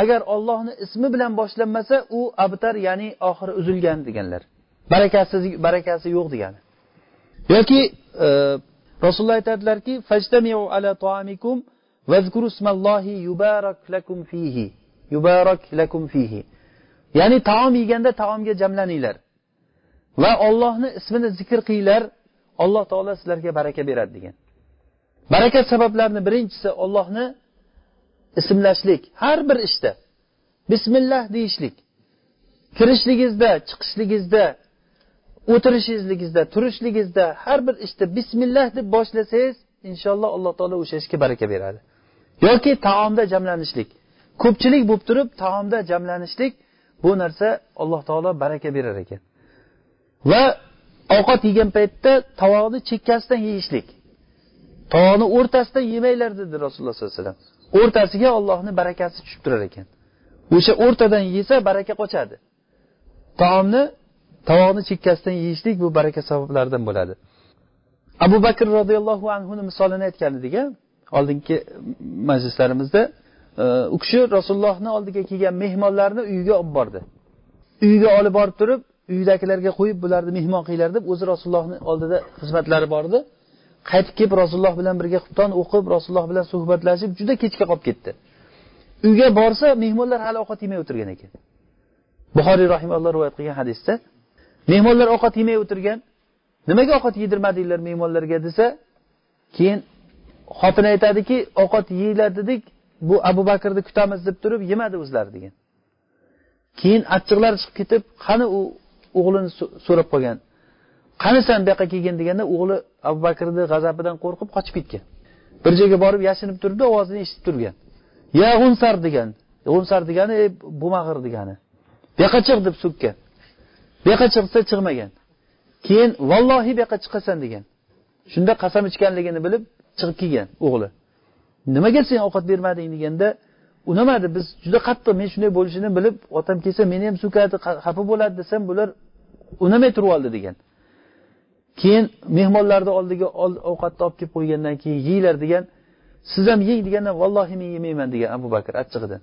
agar ollohni ismi bilan boshlanmasa u abtar ya'ni oxiri uzilgan deganlar. Barakasi barakasi yo'q degani. Yoki e, rasululloh aytadilarki yubarak lakum fihi yubarak lakum fihi ya'ni taom yeganda taomga jamlaninglar va ollohni ismini zikr qilinglar alloh taolo sizlarga baraka beradi degan. Baraka sabablarini birinchisi ollohni ismlashlik har bir ishda. Bismillah deyishlik kirishligingizda chiqishligingizda o'tirishingizda turishligingizda har bir ishda bismillah deb boshlasangiz inshaalloh alloh taolo o'sha ishga baraka beradi. Yoki taomda jamlanishlik. Ko'pchilik bo'lib turib taomda jamlanishlik bu narsa alloh taolo baraka berar ekan. Va ovqat yegan paytda tovoqni chekkasidan yeyishlik. Tovoqni o'rtasidan yemanglar dedi rasululloh sollallohu alayhi vasallam. O'rtasiga ollohni barakasi tushib turar ekan. O'sha o'rtadan yesa baraka qochadi. Taomni tovoqni chekkasidan yeyishlik bu baraka sabablaridan bo'ladi. Abu bakr roziyallohu anhuni misolini aytgan edik oldingi majlislarimizda e, u kishi rasulullohni oldiga kelgan mehmonlarni uyiga olib bordi. Uyiga olib borib turib uydagilarga qo'yib bularni mehmon qilinglar deb o'zi rasulullohni oldida xizmatlari bor edi qaytib kelib rasululloh bilan birga xubton o'qib rasululloh bilan suhbatlashib juda kechga qolib ketdi. Uyga borsa mehmonlar hali ovqat yemay o'tirgan ekan. Buxoriy rahimalloh rivoyat qilgan hadisda mehmonlar ovqat yemay o'tirgan nimaga ovqat yedirmadinglar mehmonlarga desa keyin xotini aytadiki ovqat yeyglar dedik bu abu bakrni kutamiz deb turib yemadi o'zlari degan. Keyin achchiqlari chiqib ketib qani u o'g'lini so'rab qolgan. Qani san bu yoqqa kelgin deganda o'g'li abu bakrni g'azabidan qo'rqib qochib ketgan. Bir joyga borib yashinib turibdi ovozini eshitib turgan. Ya g'unsar degan. G'unsar degani e, bo'lmag'ir degani. Bu yoqqa chiq deb so'kkan. Bu yoqqa chiqsa chiqmagan. Keyin vallohi bu yoqqa chiqasan degan. Shunda qasam ichganligini bilib chiqib kelgan o'g'li. Nimaga sen ovqat bermading deganda unamadi biz juda qattiq men shunday bo'lishini bilib otam kelsa meni ham so'kadi xafa bo'ladi desam bular unamay turib oldi degan. Keyin mehmonlarni oldiga ovqatni olib kelib qo'ygandan keyin yeyglar degan siz ham yeng deganda vallohi men yemayman degan abu bakr achchig'idan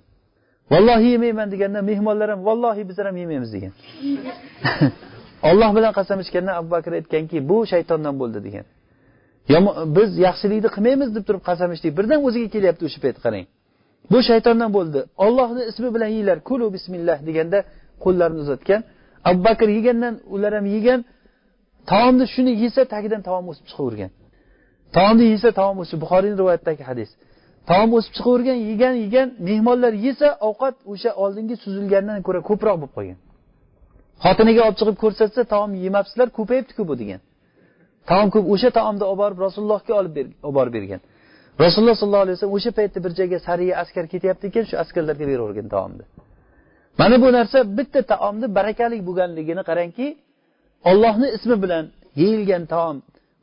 vallohi yemayman deganda mehmonlar ham vallohi bizlar ham yemaymiz degan. [laughs] Olloh bilan qasam ichgandan abu bakr aytganki bu shaytondan bo'ldi degan. Biz yaxshilikni qilmaymiz deb turib qasam ichdik birdan o'ziga kelyapti o'sha payt qarang. Bu shaytondan bo'ldi. Ollohni ismi bilan yeyglar kulu bismillah deganda qo'llarini uzatgan. Abu bakr yegandan ular ham yegan. Taomni shuni yesa tagidan taom o'sib chiqavergan. Taomni yesa taom o'sib buxoriyni rivoyatidagi hadis. Taom o'sib chiqavergan yegan yegan mehmonlar yesa ovqat o'sha oldingi suzilgandan ko'ra ko'proq bo'lib qolgan. Xotiniga olib chiqib ko'rsatsa taom yemabsizlar ko'payibdiku bu degan. Taom ko'p o'sha taomni olib borib rasulullohga olib borib bergan. Rasululloh sollallohu alayhi vasallam o'sha paytda bir joyga sariya askar ketyapti ekan shu askarlarga beravergan taomni mana bu narsa bitta taomni barakali bo'lganligini qarangki ollohni ismi bilan yeyilgan taom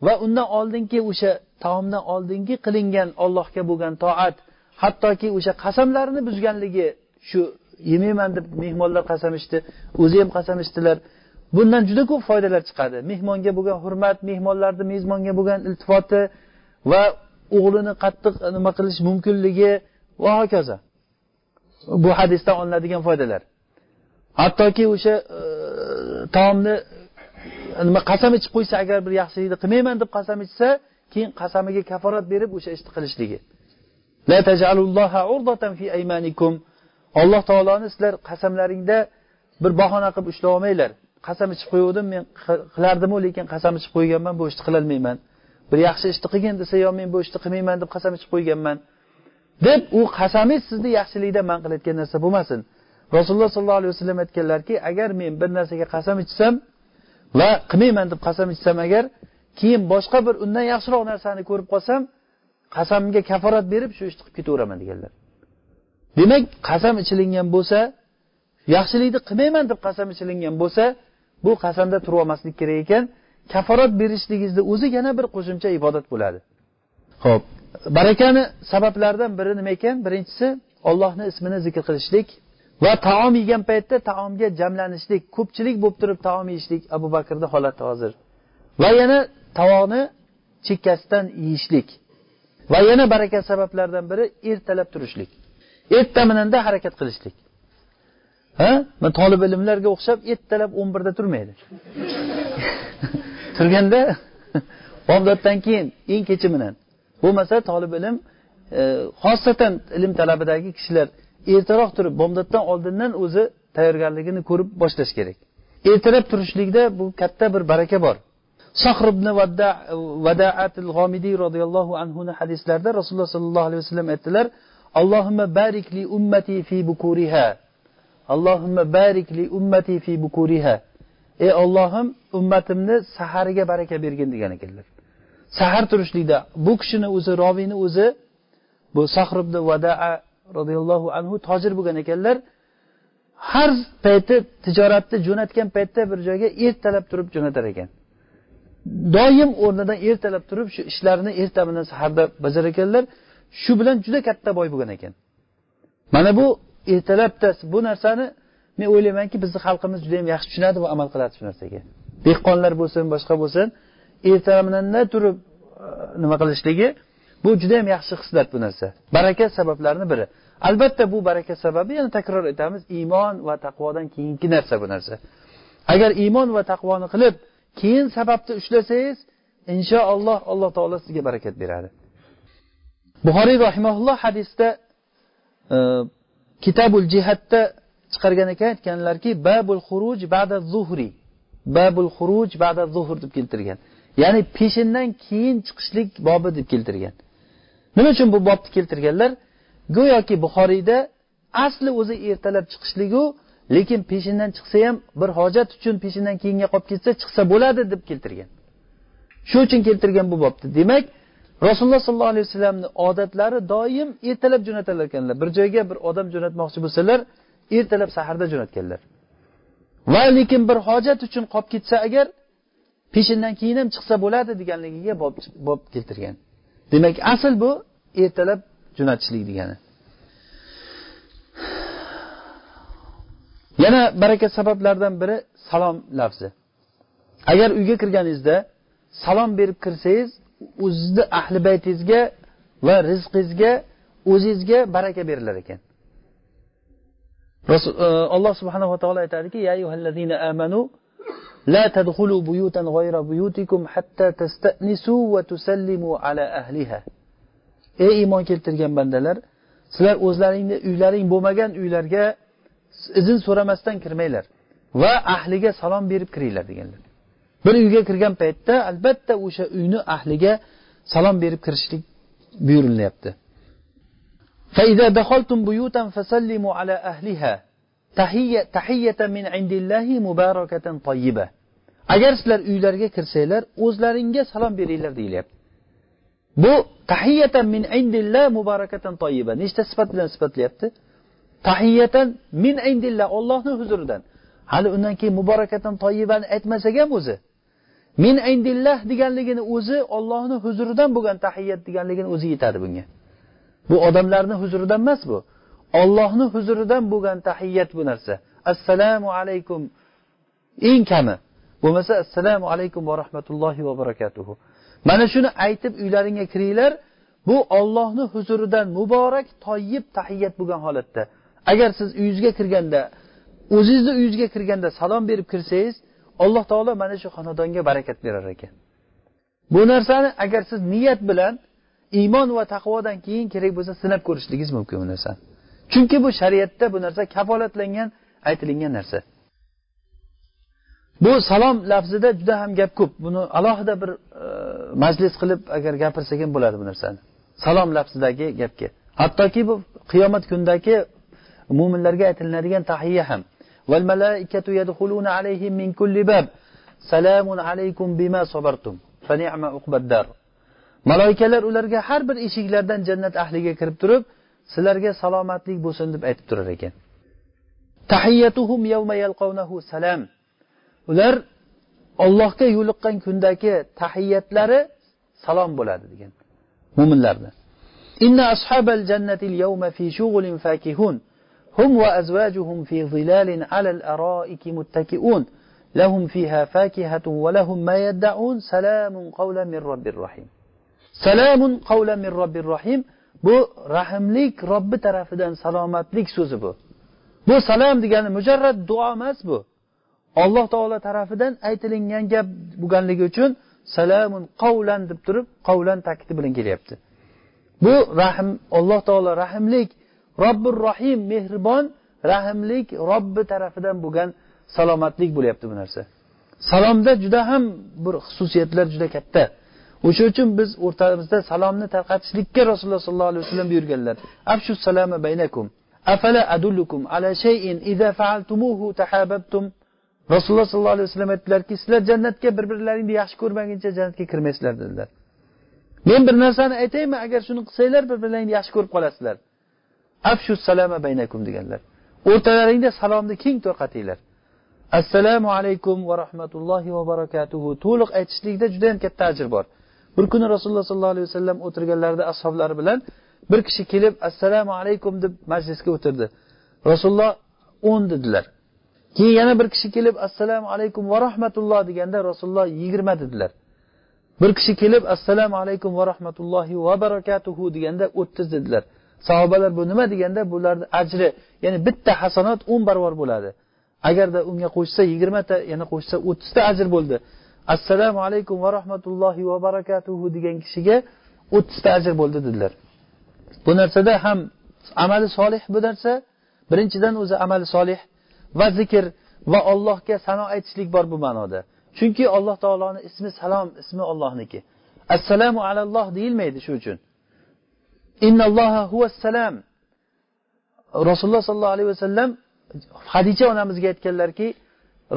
va undan oldingi o'sha taomdan oldingi qilingan ollohga bo'lgan toat hattoki o'sha qasamlarini buzganligi shu yemayman deb mehmonlar qasam ichdi o'zi ham qasam ichdilar bundan juda ko'p foydalar chiqadi. Mehmonga bo'lgan hurmat mehmonlarni mezbonga bo'lgan iltifoti va o'g'lini qattiq nima qilish mumkinligi va hokazo. Bu hadisdan olinadigan foydalar. Hattoki o'sha e, taomni e, nima qasam ichib qo'ysa agar bir yaxshilikni qilmayman deb qasam ichsa keyin qasamiga kaforat berib o'sha ishni qilishligi. Alloh taoloni sizlar qasamlaringda bir bahona qilib ushlab olmanglar. Qasam ichib qo'ygandim men qilardimu lekin qasam ichib qo'yganman bu ishni qilolmayman. Bir yaxshi ishni qilgin desa yo men bu ishni qilmayman deb qasam ichib qo'yganman. Deb u qasamingiz sizni yaxshilikdan man qilayotgan narsa bo'lmasin. Rasululloh sollallohu alayhi vasallam aytganlarki agar men bir narsaga qasam ichsam va qilmayman deb qasam ichsam agar keyin boshqa bir undan yaxshiroq narsani ko'rib qolsam qasamimga kaforat berib shu ishni qilib ketaveraman deganlar. Demak qasam ichilingan bo'lsa yaxshilikni qilmayman deb qasam ichilingan bo'lsa bu qasamda turib olmaslik kerak ekan. Kaforat berishligingizni o'zi yana bir qo'shimcha ibodat bo'ladi. Ho'p barakani sabablaridan biri nima ekan? Birinchisi ollohni ismini zikr qilishlik va taom yegan paytda taomga jamlanishlik ko'pchilik bo'lib turib taom yeyishlik abu bakrni holati hozir. Va yana tovoqni chekkasidan yeyishlik va yana baraka sabablaridan biri ertalab turishlik. Ertaminanda harakat qilishlik ha? Man tolib ilmlarga o'xshab ertalab o'n birda turmaydi. [laughs] Turganda [laughs] bomdoddan keyin eng kechi bilan. Bo'lmasa tolib ilm e, xosatan ilm talabidagi kishilar ertaroq turib bomdoddan oldindan o'zi tayyorgarligini ko'rib boshlash kerak. Ertalab turishlikda bu katta bir baraka bor. Sahr ibn vadaatil g'omidiy roziyallohu anhuni hadislarida rasululloh sollallohu alayhi vasallam aytdilar allohimma barikli ummati fi bukuriha. Allohimma barik li ummati fi bukuriha. Ey ollohim ummatimni sahariga baraka bergin degan ekanlar. Sahar turishlikda bu kishini o'zi roviyni o'zi bu sahr ibn vadaa roziyallohu anhu tojir bo'lgan ekanlar har payti tijoratni jo'natgan paytda bir joyga ertalab turib jo'natar ekan. Doim o'rnidan ertalab turib shu ishlarni erta bilan saharda bajarar ekanlar shu bilan juda katta boy bo'lgan ekan. Mana bu ertalabda bu narsani men o'ylaymanki bizni xalqimiz juda yam yaxshi tushunadi va amal qiladi shu narsaga. Dehqonlar bo'lsin boshqa bo'lsin ertamindan turib e, nima qilishligi bu juda yam yaxshi xislat bu narsa. Baraka sabablarini biri. Albatta bu baraka sababi yana takror aytamiz iymon va taqvodan keyingi narsa bu narsa. Agar iymon va taqvoni qilib keyin sababni ushlasangiz inshaalloh alloh taolo sizga barakat beradi. Buxoriy rahimaulloh hadisda e, kitabul jihatda chiqargan ekan aytganlarki babul xuruj ba'da zuhri. Babul xuruj ba'da zuhr deb keltirgan. Ya'ni peshindan keyin chiqishlik bobi deb keltirgan. Nima uchun bu bobni keltirganlar? Go'yoki buxoriyda asli o'zi ertalab chiqishligu lekin peshindan chiqsa ham bir hojat uchun peshindan keyinga qolib ketsa chiqsa bo'ladi deb keltirgan. Shu uchun keltirgan bu bobni demak rasululloh sollallohu alayhi vasallamni odatlari doim ertalab jo'natar ekanlar. Bir joyga bir odam jo'natmoqchi bo'lsalar ertalab saharda jo'natganlar. Va lekin bir hojat uchun qolib ketsa agar peshindan keyin ham chiqsa bo'ladi deganligiga bob keltirgan. Demak asl bu ertalab jo'natishlik degani. Yana baraka sabablaridan biri salom lafzi. Agar uyga kirganingizda salom berib kirsangiz o'zizni ahli baytingizga va rizqingizga o'zingizga baraka berilar ekan rasul e, alloh subhanava taolo aytadiki ya amanu لا تدخلوا بيوتا غير بيوتكم حتى تستأنسوا وتسلموا على أهلها ey iymon keltirgan bandalar sizlar o'zlaringni uylaring bo'lmagan uylarga izn so'ramasdan kirmanglar va ahliga salom berib kiringlar deganlar bir uyga kirgan paytda albatta o'sha uyni ahliga salom berib kirishlik buyurilyapti فإذا دخلتم بيوتا فسلموا على أهلها تحية من عند الله مباركة طيبة agar sizlar uylarga kirsanglar o'zlaringga salom beringlar deyilyapti bu tahiyatan min indillah mubarakatan toyiba nechta sifat bilan sifatlayapti tahiyatan min indillah ollohni huzuridan hali undan keyin muborakatan toyibani aytmasak ham o'zi Min indillah deganligini o'zi ollohni huzuridan bo'lgan tahiyat deganligini o'zi yetadi bunga. Bu odamlarni huzuridan emas bu. Ollohni huzuridan bo'lgan tahiyat bu narsa. Assalomu alaykum. Eng kami. Bo'lmasa assalomu alaykum va rahmatullohi va barakatuhu. Mana shuni aytib uylaringga kiringlar. Bu ollohni huzuridan muborak toyib tahiyat bo'lgan holatda. Agar siz uyingizga kirganda o'zingizni uyingizga kirganda salom berib kirsangiz alloh taolo mana shu xonadonga barakat berar ekan. Bu narsani agar siz niyat bilan iymon va taqvodan keyin kerak bo'lsa sinab ko'rishligingiz mumkin bu narsani. Chunki bu shariatda bu narsa kafolatlangan aytilingan narsa. Bu salom lafzida juda ham gap ko'p. Buni alohida bir e, majlis qilib agar gapirsak ham bo'ladi bu narsani. Salom lafzidagi gapga. Hattoki bu qiyomat kunidagi mo'minlarga aytilinadigan tahiya ham. والملائكة يدخلون عليهم من كل باب سلام عليكم بما صبرتم فنعم عقب الدار maloikalar ularga har bir eshiklardan jannat ahliga kirib turib sizlarga salomatlik bo'lsin deb aytib turar ekan. Tahiyyatuhum yawma yalqawnahu salam. Ular ollohga yo'liqqan kundagi tahiyyatlari salom bo'ladi degan mo'minlarni inna ashabal jannatil yawma fi shughulin fakihun. Hum وأزواجهم azwajuhum fi zilalin الأرائك araiki muttaki'un lahum fiha ولهم ما lahum ma قولا من رب الرحيم. سلام rahim من رب الرحيم. Rahim bu rahimlik robbi tarafidan salomatlik so'zi bu. Bu salom degani mujarrad duo emas bu. Alloh taolo tarafidan aytilingan gap bo'lganligi uchun salamun qavlan deb turib qavlan ta'kidi bilan kelyapti. Bu rahm alloh taolo rahimlik robbir rohim mehribon rahimlik robbi tarafidan bo'lgan salomatlik bo'lyapti bu narsa. Salomda juda ham bir xususiyatlar juda katta. O'sha uchun biz o'rtamizda salomni tarqatishlikka rasululloh sollallohu alayhi vasallam buyurganlar. Afshu salama baynakum. Afala adullukum ala shayin idza fa'altumuhu tahabbtum rasululloh sollallohu alayhi vasallam aytdilarki sizlar jannatga bir birlaringni yaxshi ko'rmaguncha jannatga kirmaysizlar dedilar. Men bir narsani aytaymi? Agar shuni qilsanglar bir birlaringni yaxshi ko'rib qolasizlar. Afshu salama baynakum deganlar. O'rtalaringda salomni keng tarqatinglar assalomu alaykum va rahmatullohi va barakatuhu. To'liq aytishlikda juda yam katta ajr bor. Bir kuni rasululloh sollallohu alayhi vasallam o'tirganlarida ashoblari bilan bir kishi kelib assalomu alaykum deb majlisga o'tirdi. Rasululloh o'n dedilar. Keyin yana bir kishi kelib assalomu alaykum va rahmatulloh deganda rasululloh yigirma dedilar. Bir kishi kelib assalomu alaykum va rahmatullohi va barakatuhu deganda o'ttiz dedilar. Sahobalar bu nima deganda bularni ajri ya'ni bitta hasanat o'n barobar bo'ladi. Agarda unga qo'shsa yigirmata yana qo'shsa o'ttizta ajr bo'ldi. Assalomu alaykum va rahmatullohi va barakatuhu degan kishiga o'ttizta ajr bo'ldi dedilar. Bu narsada ham amali solih bu narsa. Birinchidan o'zi amali solih va zikr va allohga sano aytishlik bor bu ma'noda. Chunki alloh taoloni ismi salom ismi ollohniki assalomu alalloh deyilmaydi shu uchun. Innalloha huvassalam rasululloh sollallohu alayhi vasallam hadicha onamizga aytganlarki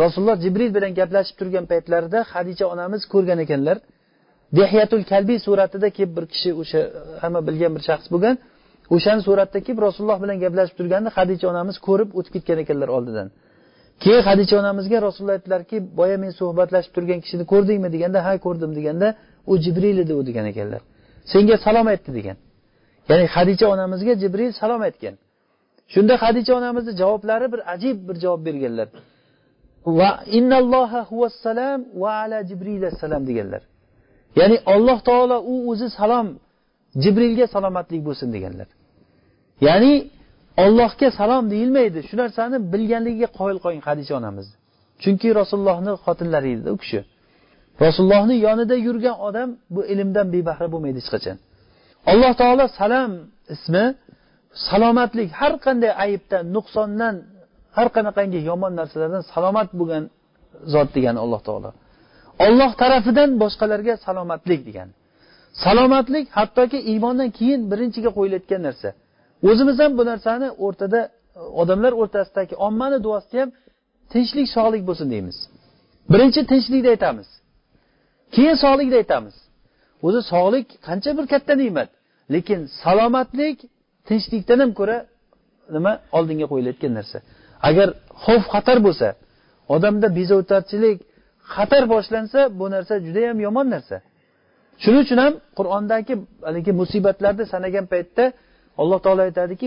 rasululloh jibril bilan gaplashib turgan paytlarida hadicha onamiz ko'rgan ekanlar. Dehyatul kalbiy suratida kelib bir kishi o'sha hamma bilgan bir shaxs bo'lgan o'shani suratda kelib rasululloh bilan gaplashib turganini hadicha onamiz ko'rib o'tib ketgan ekanlar oldidan. Keyin hadicha onamizga rasululloh aytdilarki boya men suhbatlashib turgan kishini ko'rdingmi deganda ha ko'rdim deganda u jibril edi u degan ekanlar. Senga salom aytdi degan. Ya'ni hadicha onamizga jibril salom aytgan. Shunda hadicha onamizni javoblari bir ajib bir javob berganlar. Va innalloha huvassalam va ala jibril assalam deganlar. Ya'ni alloh taolo u o'zi salom jibrilga salomatlik bo'lsin deganlar. Ya'ni ollohga salom deyilmaydi. Shu narsani bilganligiga qoyil qoling hadisha onamiz. Chunki rasulullohni xotinlari edi u kishi. Rasulullohni yonida yurgan odam bu ilmdan bebahra bo'lmaydi hech qachon. Alloh taolo salom ismi salomatlik har qanday aybdan nuqsondan har qanaqangi yomon narsalardan salomat bo'lgan zot degani alloh taolo. Olloh tarafidan boshqalarga salomatlik degani salomatlik hattoki iymondan keyin birinchiga qo'yilayotgan narsa. O'zimiz ham bu narsani o'rtada odamlar o'rtasidagi ommani duosida ham tinchlik sog'lik bo'lsin deymiz. Birinchi tinchlikni aytamiz. Keyin sog'likni aytamiz. O'zi sog'lik qancha bir katta ne'mat. Lekin salomatlik tinchlikdan ham ko'ra nima? Oldinga qo'yilayotgan narsa. Agar xavf xatar bo'lsa odamda bezovtarchilik xatar boshlansa bu narsa judayam yomon narsa. Shuning uchun ham qur'ondagi haligi musibatlarni sanagan paytda alloh taolo aytadiki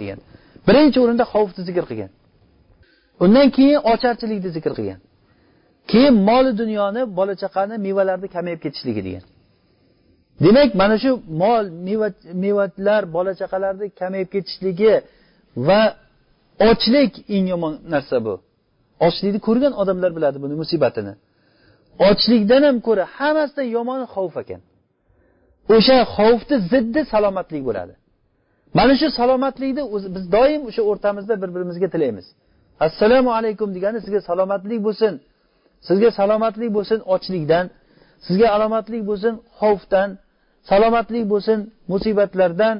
degan. Birinchi o'rinda xavfni zikr qilgan. Undan keyin ocharchilikni zikr qilgan. Keyin moli dunyoni bola chaqani mevalarni kamayib ketishligi degan. Demak mana shu mol mevalar bola chaqalarni kamayib ketishligi va ochlik eng yomon narsa bu. Ochlikni ko'rgan odamlar biladi buni musibatini. Ochlikdan ham ko'ra hammasidan yomoni xavf ekan. O'sha xavfni ziddi salomatlik bo'ladi. Mana shu salomatlikni biz doim o'sha o'rtamizda bir birimizga tilaymiz. Assalomu alaykum degani sizga salomatlik bo'lsin. Sizga salomatlik bo'lsin ochlikdan sizga alomatlik bo'lsin xavfdan salomatlik bo'lsin musibatlardan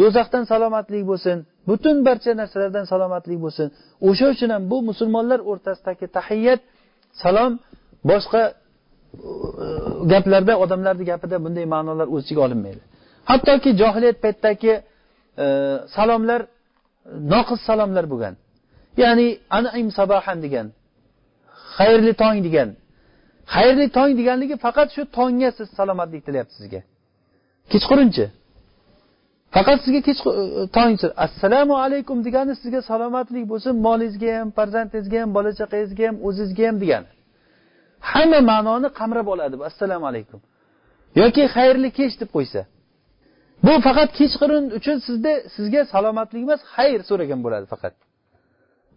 do'zaxdan salomatlik bo'lsin butun barcha narsalardan salomatlik bo'lsin. O'sha uchun ham bu musulmonlar o'rtasidagi tahiyyat salom boshqa e, gaplarda odamlarni gapida bunday ma'nolar o'z ichiga olinmaydi. Hattoki johiliyat paytidagi e, salomlar noqis salomlar bo'lgan. Ya'ni anim sabahan degan xayrli tong degan xayrli tong deganligi faqat shu tongga siz salomatlik tilayapti sizga. Kechqurunchi faqat sizga kech e, tong assalomu alaykum degani sizga salomatlik bo'lsin molingizga ham farzandingizga ham bola chaqangizga ham o'zizga ham degani hamma ma'noni qamrab oladi bu assalomu alaykum. Yoki xayrli kech deb qo'ysa. Bu faqat kechqurun uchun sizda sizga salomatlik emas xayr so'ragan bo'ladi faqat.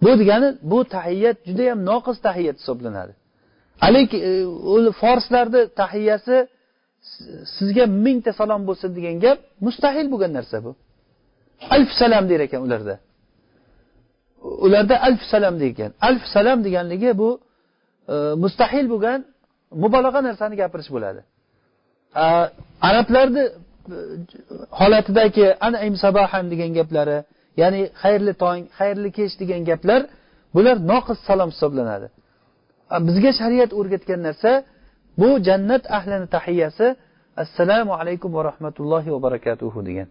Bu degani bu tahiyyat judayam noqis tahiyyat hisoblanadi. Haligi e, forslarni tahiyyasi sizga mingta salom bo'lsin degan gap mustahil bo'lgan narsa bu. Alf salam der ekan ularda. Ularda alf salam degan alf salam deganligi bu e, mustahil bo'lgan mubolag'a narsani gapirish bo'ladi. Arablarni holatidagi holatidagi anim sabahan degan gaplari ya'ni xayrli tong xayrli kech degan gaplar bular noqis salom hisoblanadi. Bizga shariat o'rgatgan narsa bu jannat ahlini tahiyasi assalomu alaykum va rahmatullohi va barakatuhu degan.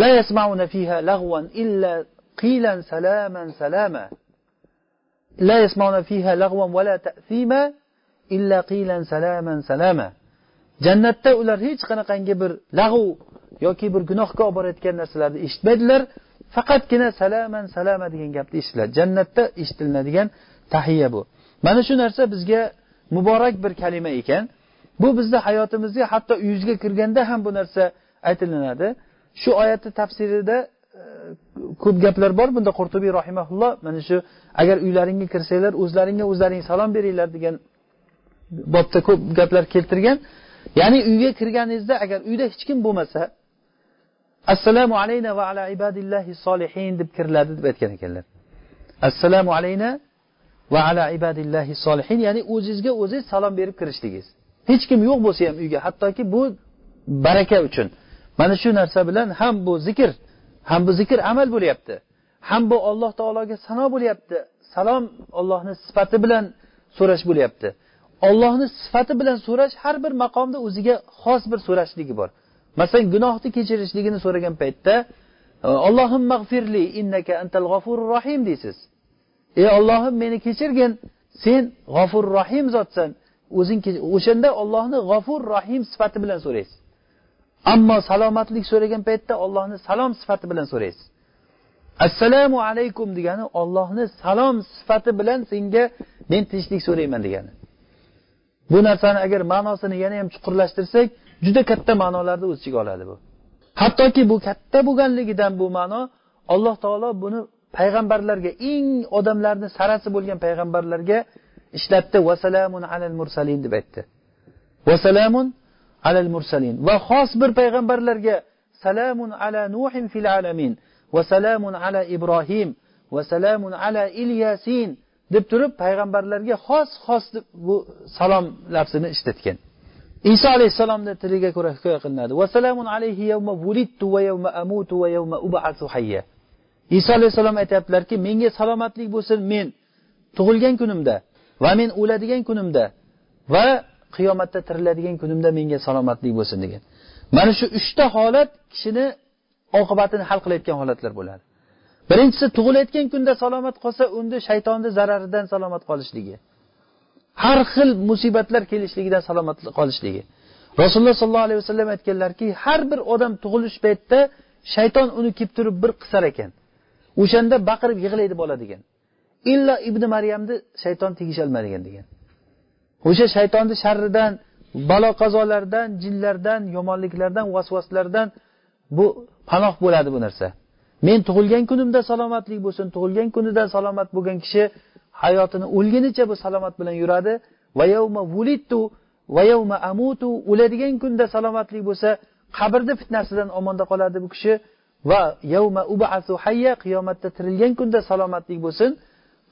La yasmauna fiha lag'van illa qilan salaman salama. La yasmauna fiha lag'van va la ta'sima illa qilan salaman salama. Jannatda ular hech qanaqangi bir lag'u yoki bir gunohga olib borayotgan narsalarni eshitmaydilar. Faqatgina salaman salama degan gapni eshitiladi jannatda eshitiladigan tahiya bu. Mana shu narsa bizga muborak bir kalima ekan. Bu bizni hayotimizga hatto uyingizga kirganda ham bu narsa aytilinadi shu oyatni tafsirida e, ko'p gaplar bor. Bunda qurtubiy rahimaulloh mana shu agar uylaringga kirsanglar o'zlaringga o'zlaring salom beringlar degan bobda ko'p gaplar keltirgan. Ya'ni uyga kirganingizda agar uyda hech kim bo'lmasa assalomu alayna va ala ibadillahi solihin deb kiriladi deb aytgan ekanlar. Assalomu alayna va ala ibadillahi solihin ya'ni o'zingizga o'zingiz salom berib kirishligingiz hech kim yo'q bo'lsa ham uyga hattoki bu baraka uchun. Mana shu narsa bilan ham bu zikr ham bu zikr amal bo'lyapti. Ham bu alloh taologa sano bo'lyapti. Salom ollohni sifati bilan so'rash bo'lyapti. Ollohni sifati bilan so'rash har bir maqomda o'ziga xos bir so'rashligi bor. Masalan gunohni kechirishligini so'ragan paytda allohim mag'firli innaka antal g'ofurur rohim deysiz. Ey ollohim meni kechirgin sen g'ofur rohim zotsan o'zing o'shanda ollohni g'ofur rohim sifati bilan so'raysiz. Ammo salomatlik so'ragan paytda ollohni salom sifati bilan so'raysiz. Assalomu alaykum degani ollohni salom sifati bilan senga men tinchlik so'rayman degani. Bu narsani agar ma'nosini yana ham chuqurlashtirsak juda katta ma'nolarni o'z ichiga oladi bu. Hattoki bu katta bo'lganligidan bu ma'no alloh taolo buni payg'ambarlarga eng odamlarni sarasi bo'lgan payg'ambarlarga ishlatdi. Vasalamun alal mursalin deb aytdi. Vasalamun alal mursalin. Va xos bir payg'ambarlarga salamun ala nuhin fil alamin. Va salamun ala ibrohim. Va salamun ala ilyasin deb turib payg'ambarlarga xos xos bu salom lafzini ishlatgan. Iso alayhissalomni tiliga ko'ra hikoya qilinadi. Alayhi yawma va yawma amutu va yawma iso alayhissalom aytyaptilarki menga salomatlik bo'lsin men tug'ilgan kunimda va men o'ladigan kunimda va qiyomatda tiriladigan kunimda menga salomatlik bo'lsin degan. Mana shu uchta holat kishini oqibatini hal qilayotgan holatlar bo'ladi. Birinchisi tug'ilayotgan kunda salomat qolsa unda shaytonni zararidan salomat qolishligi har xil musibatlar kelishligidan salomat qolishligi. Rasululloh sollallohu alayhi vasallam aytganlarki har bir odam tug'ilish paytida shayton uni kelib turib bir qisar ekan. O'shanda baqirib yig'laydi bola degan. Illo ibn maryamni shayton tegisholmagan degan. O'sha shaytonni sharridan balo qazolardan jinlardan yomonliklardan vasvaslardan bu panoh bo'ladi bu narsa. Men tug'ilgan kunimda salomatlik bo'lsin tug'ilgan kunidan salomat bo'lgan kishi hayotini o'lgunicha bu salomat bilan yuradi. Va yavma vulittu va yavma amutu o'ladigan kunda salomatlik bo'lsa qabrni fitnasidan omonda qoladi bu kishi. Va yavma ubasu hayya qiyomatda tirilgan kunda salomatlik bo'lsin.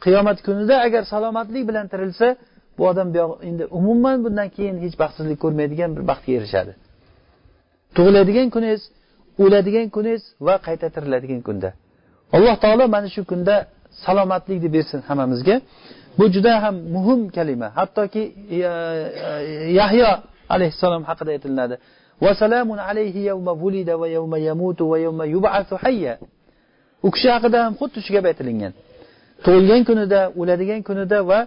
Qiyomat kunida agar salomatlik bilan tirilsa bu odam endi umuman bundan keyin hech baxtsizlik ko'rmaydigan bir baxtga erishadi. Tug'iladigan kuningiz o'ladigan kuningiz va qayta tiriladigan kunda. Alloh taolo mana shu kunda salomatlikni bersin hammamizga. Bu juda ham muhim kalima. Hattoki e, e, yahyo alayhissalom haqida aytilinadi. U kishi haqida ham xuddi shu gap aytilingan. Tug'ilgan kunida o'ladigan kunida va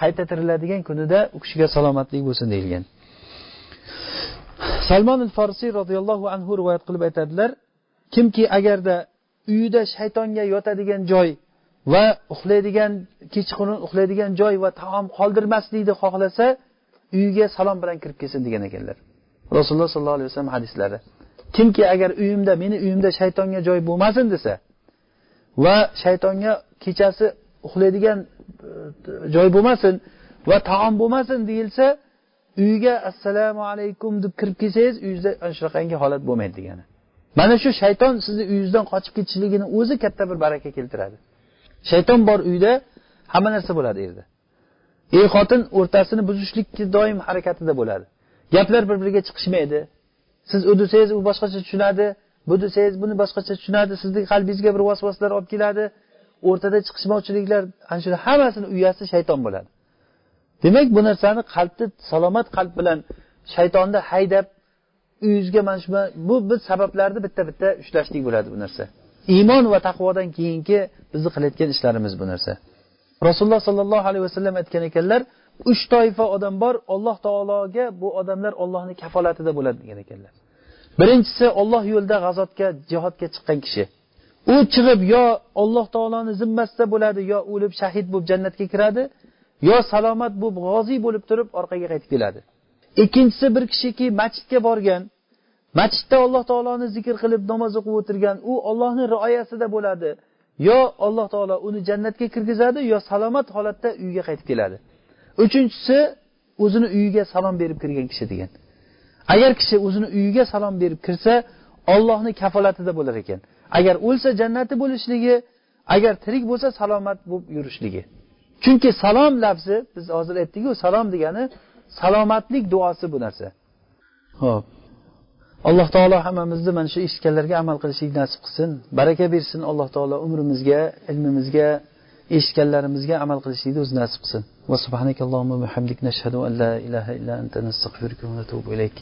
qayta tiriladigan kunida u kishiga salomatlik bo'lsin deyilgan. Salmon al forsiy roziyallohu anhu rivoyat qilib aytadilar kimki agarda uyida shaytonga yotadigan joy va uxlaydigan kechqurun uxlaydigan joy va taom qoldirmaslikni xohlasa uyiga salom bilan kirib kelsin degan ekanlar. Rasululloh sollallohu alayhi vasallam hadislari. Kimki agar uyimda meni uyimda shaytonga joy bo'lmasin desa va shaytonga kechasi uxlaydigan e, joy bo'lmasin va taom bo'lmasin deyilsa uyga assalomu alaykum deb kirib kelsangiz uyingizda ana shunaqangi holat bo'lmaydi degani. Mana shu shayton sizni uyingizdan qochib ketishligini o'zi katta bir baraka keltiradi. Shayton bor uyda hamma narsa bo'ladi erda. Yerda er xotin o'rtasini buzishlikka doim harakatida bo'ladi. Gaplar bir biriga chiqishmaydi. Siz u desangiz u boshqacha tushunadi bu desangiz buni boshqacha tushunadi sizni qalbingizga bir vasvaslar olib keladi. O'rtada chiqishmovchiliklar ana shu hammasini uyasi shayton bo'ladi. Demak bu narsani qalbni salomat qalb bilan shaytonni haydab uyingizga mana shu bu biz sabablarni bitta bitta ushlashlik bo'ladi bu narsa. Iymon va taqvodan keyingi bizni qilayotgan ishlarimiz bu narsa. Rasululloh sollallohu alayhi vasallam aytgan ekanlar uch toifa odam bor alloh taologa bu odamlar ollohni kafolatida bo'ladi degan ekanlar. Birinchisi olloh yo'lida g'azotga jihodga chiqqan kishi. U chiqib yo olloh taoloni zimmasida bo'ladi yo o'lib shahid bo'lib jannatga kiradi yo salomat bo'lib g'oziy bo'lib turib orqaga qaytib keladi. Ikkinchisi bir kishiki masjidga borgan masjidda alloh taoloni zikr qilib namoz o'qib o'tirgan u ollohni rioyasida bo'ladi. Yo alloh taolo uni jannatga kirgizadi yo salomat holatda uyiga qaytib keladi. Uchinchisi o'zini uyiga salom berib kirgan kishi degan. Agar kishi o'zini uyiga salom berib kirsa ollohni kafolatida bo'lar ekan. Agar o'lsa jannati bo'lishligi agar tirik bo'lsa salomat bo'lib yurishligi. Chunki salom lafzi biz hozir aytdikku salom degani salomatlik duosi bu narsa. Ho'p. Alloh taolo hammamizni mana shu eshitganlarga amal qilishlik nasib qilsin. Baraka bersin alloh taolo umrimizga ilmimizga eshitganlarimizga amal qilishlikni o'zi nasib qilsin. Va subhanakallohumma bihamdik nashhadu an la ilaha illa anta nastag'firuka va natubu ilayk.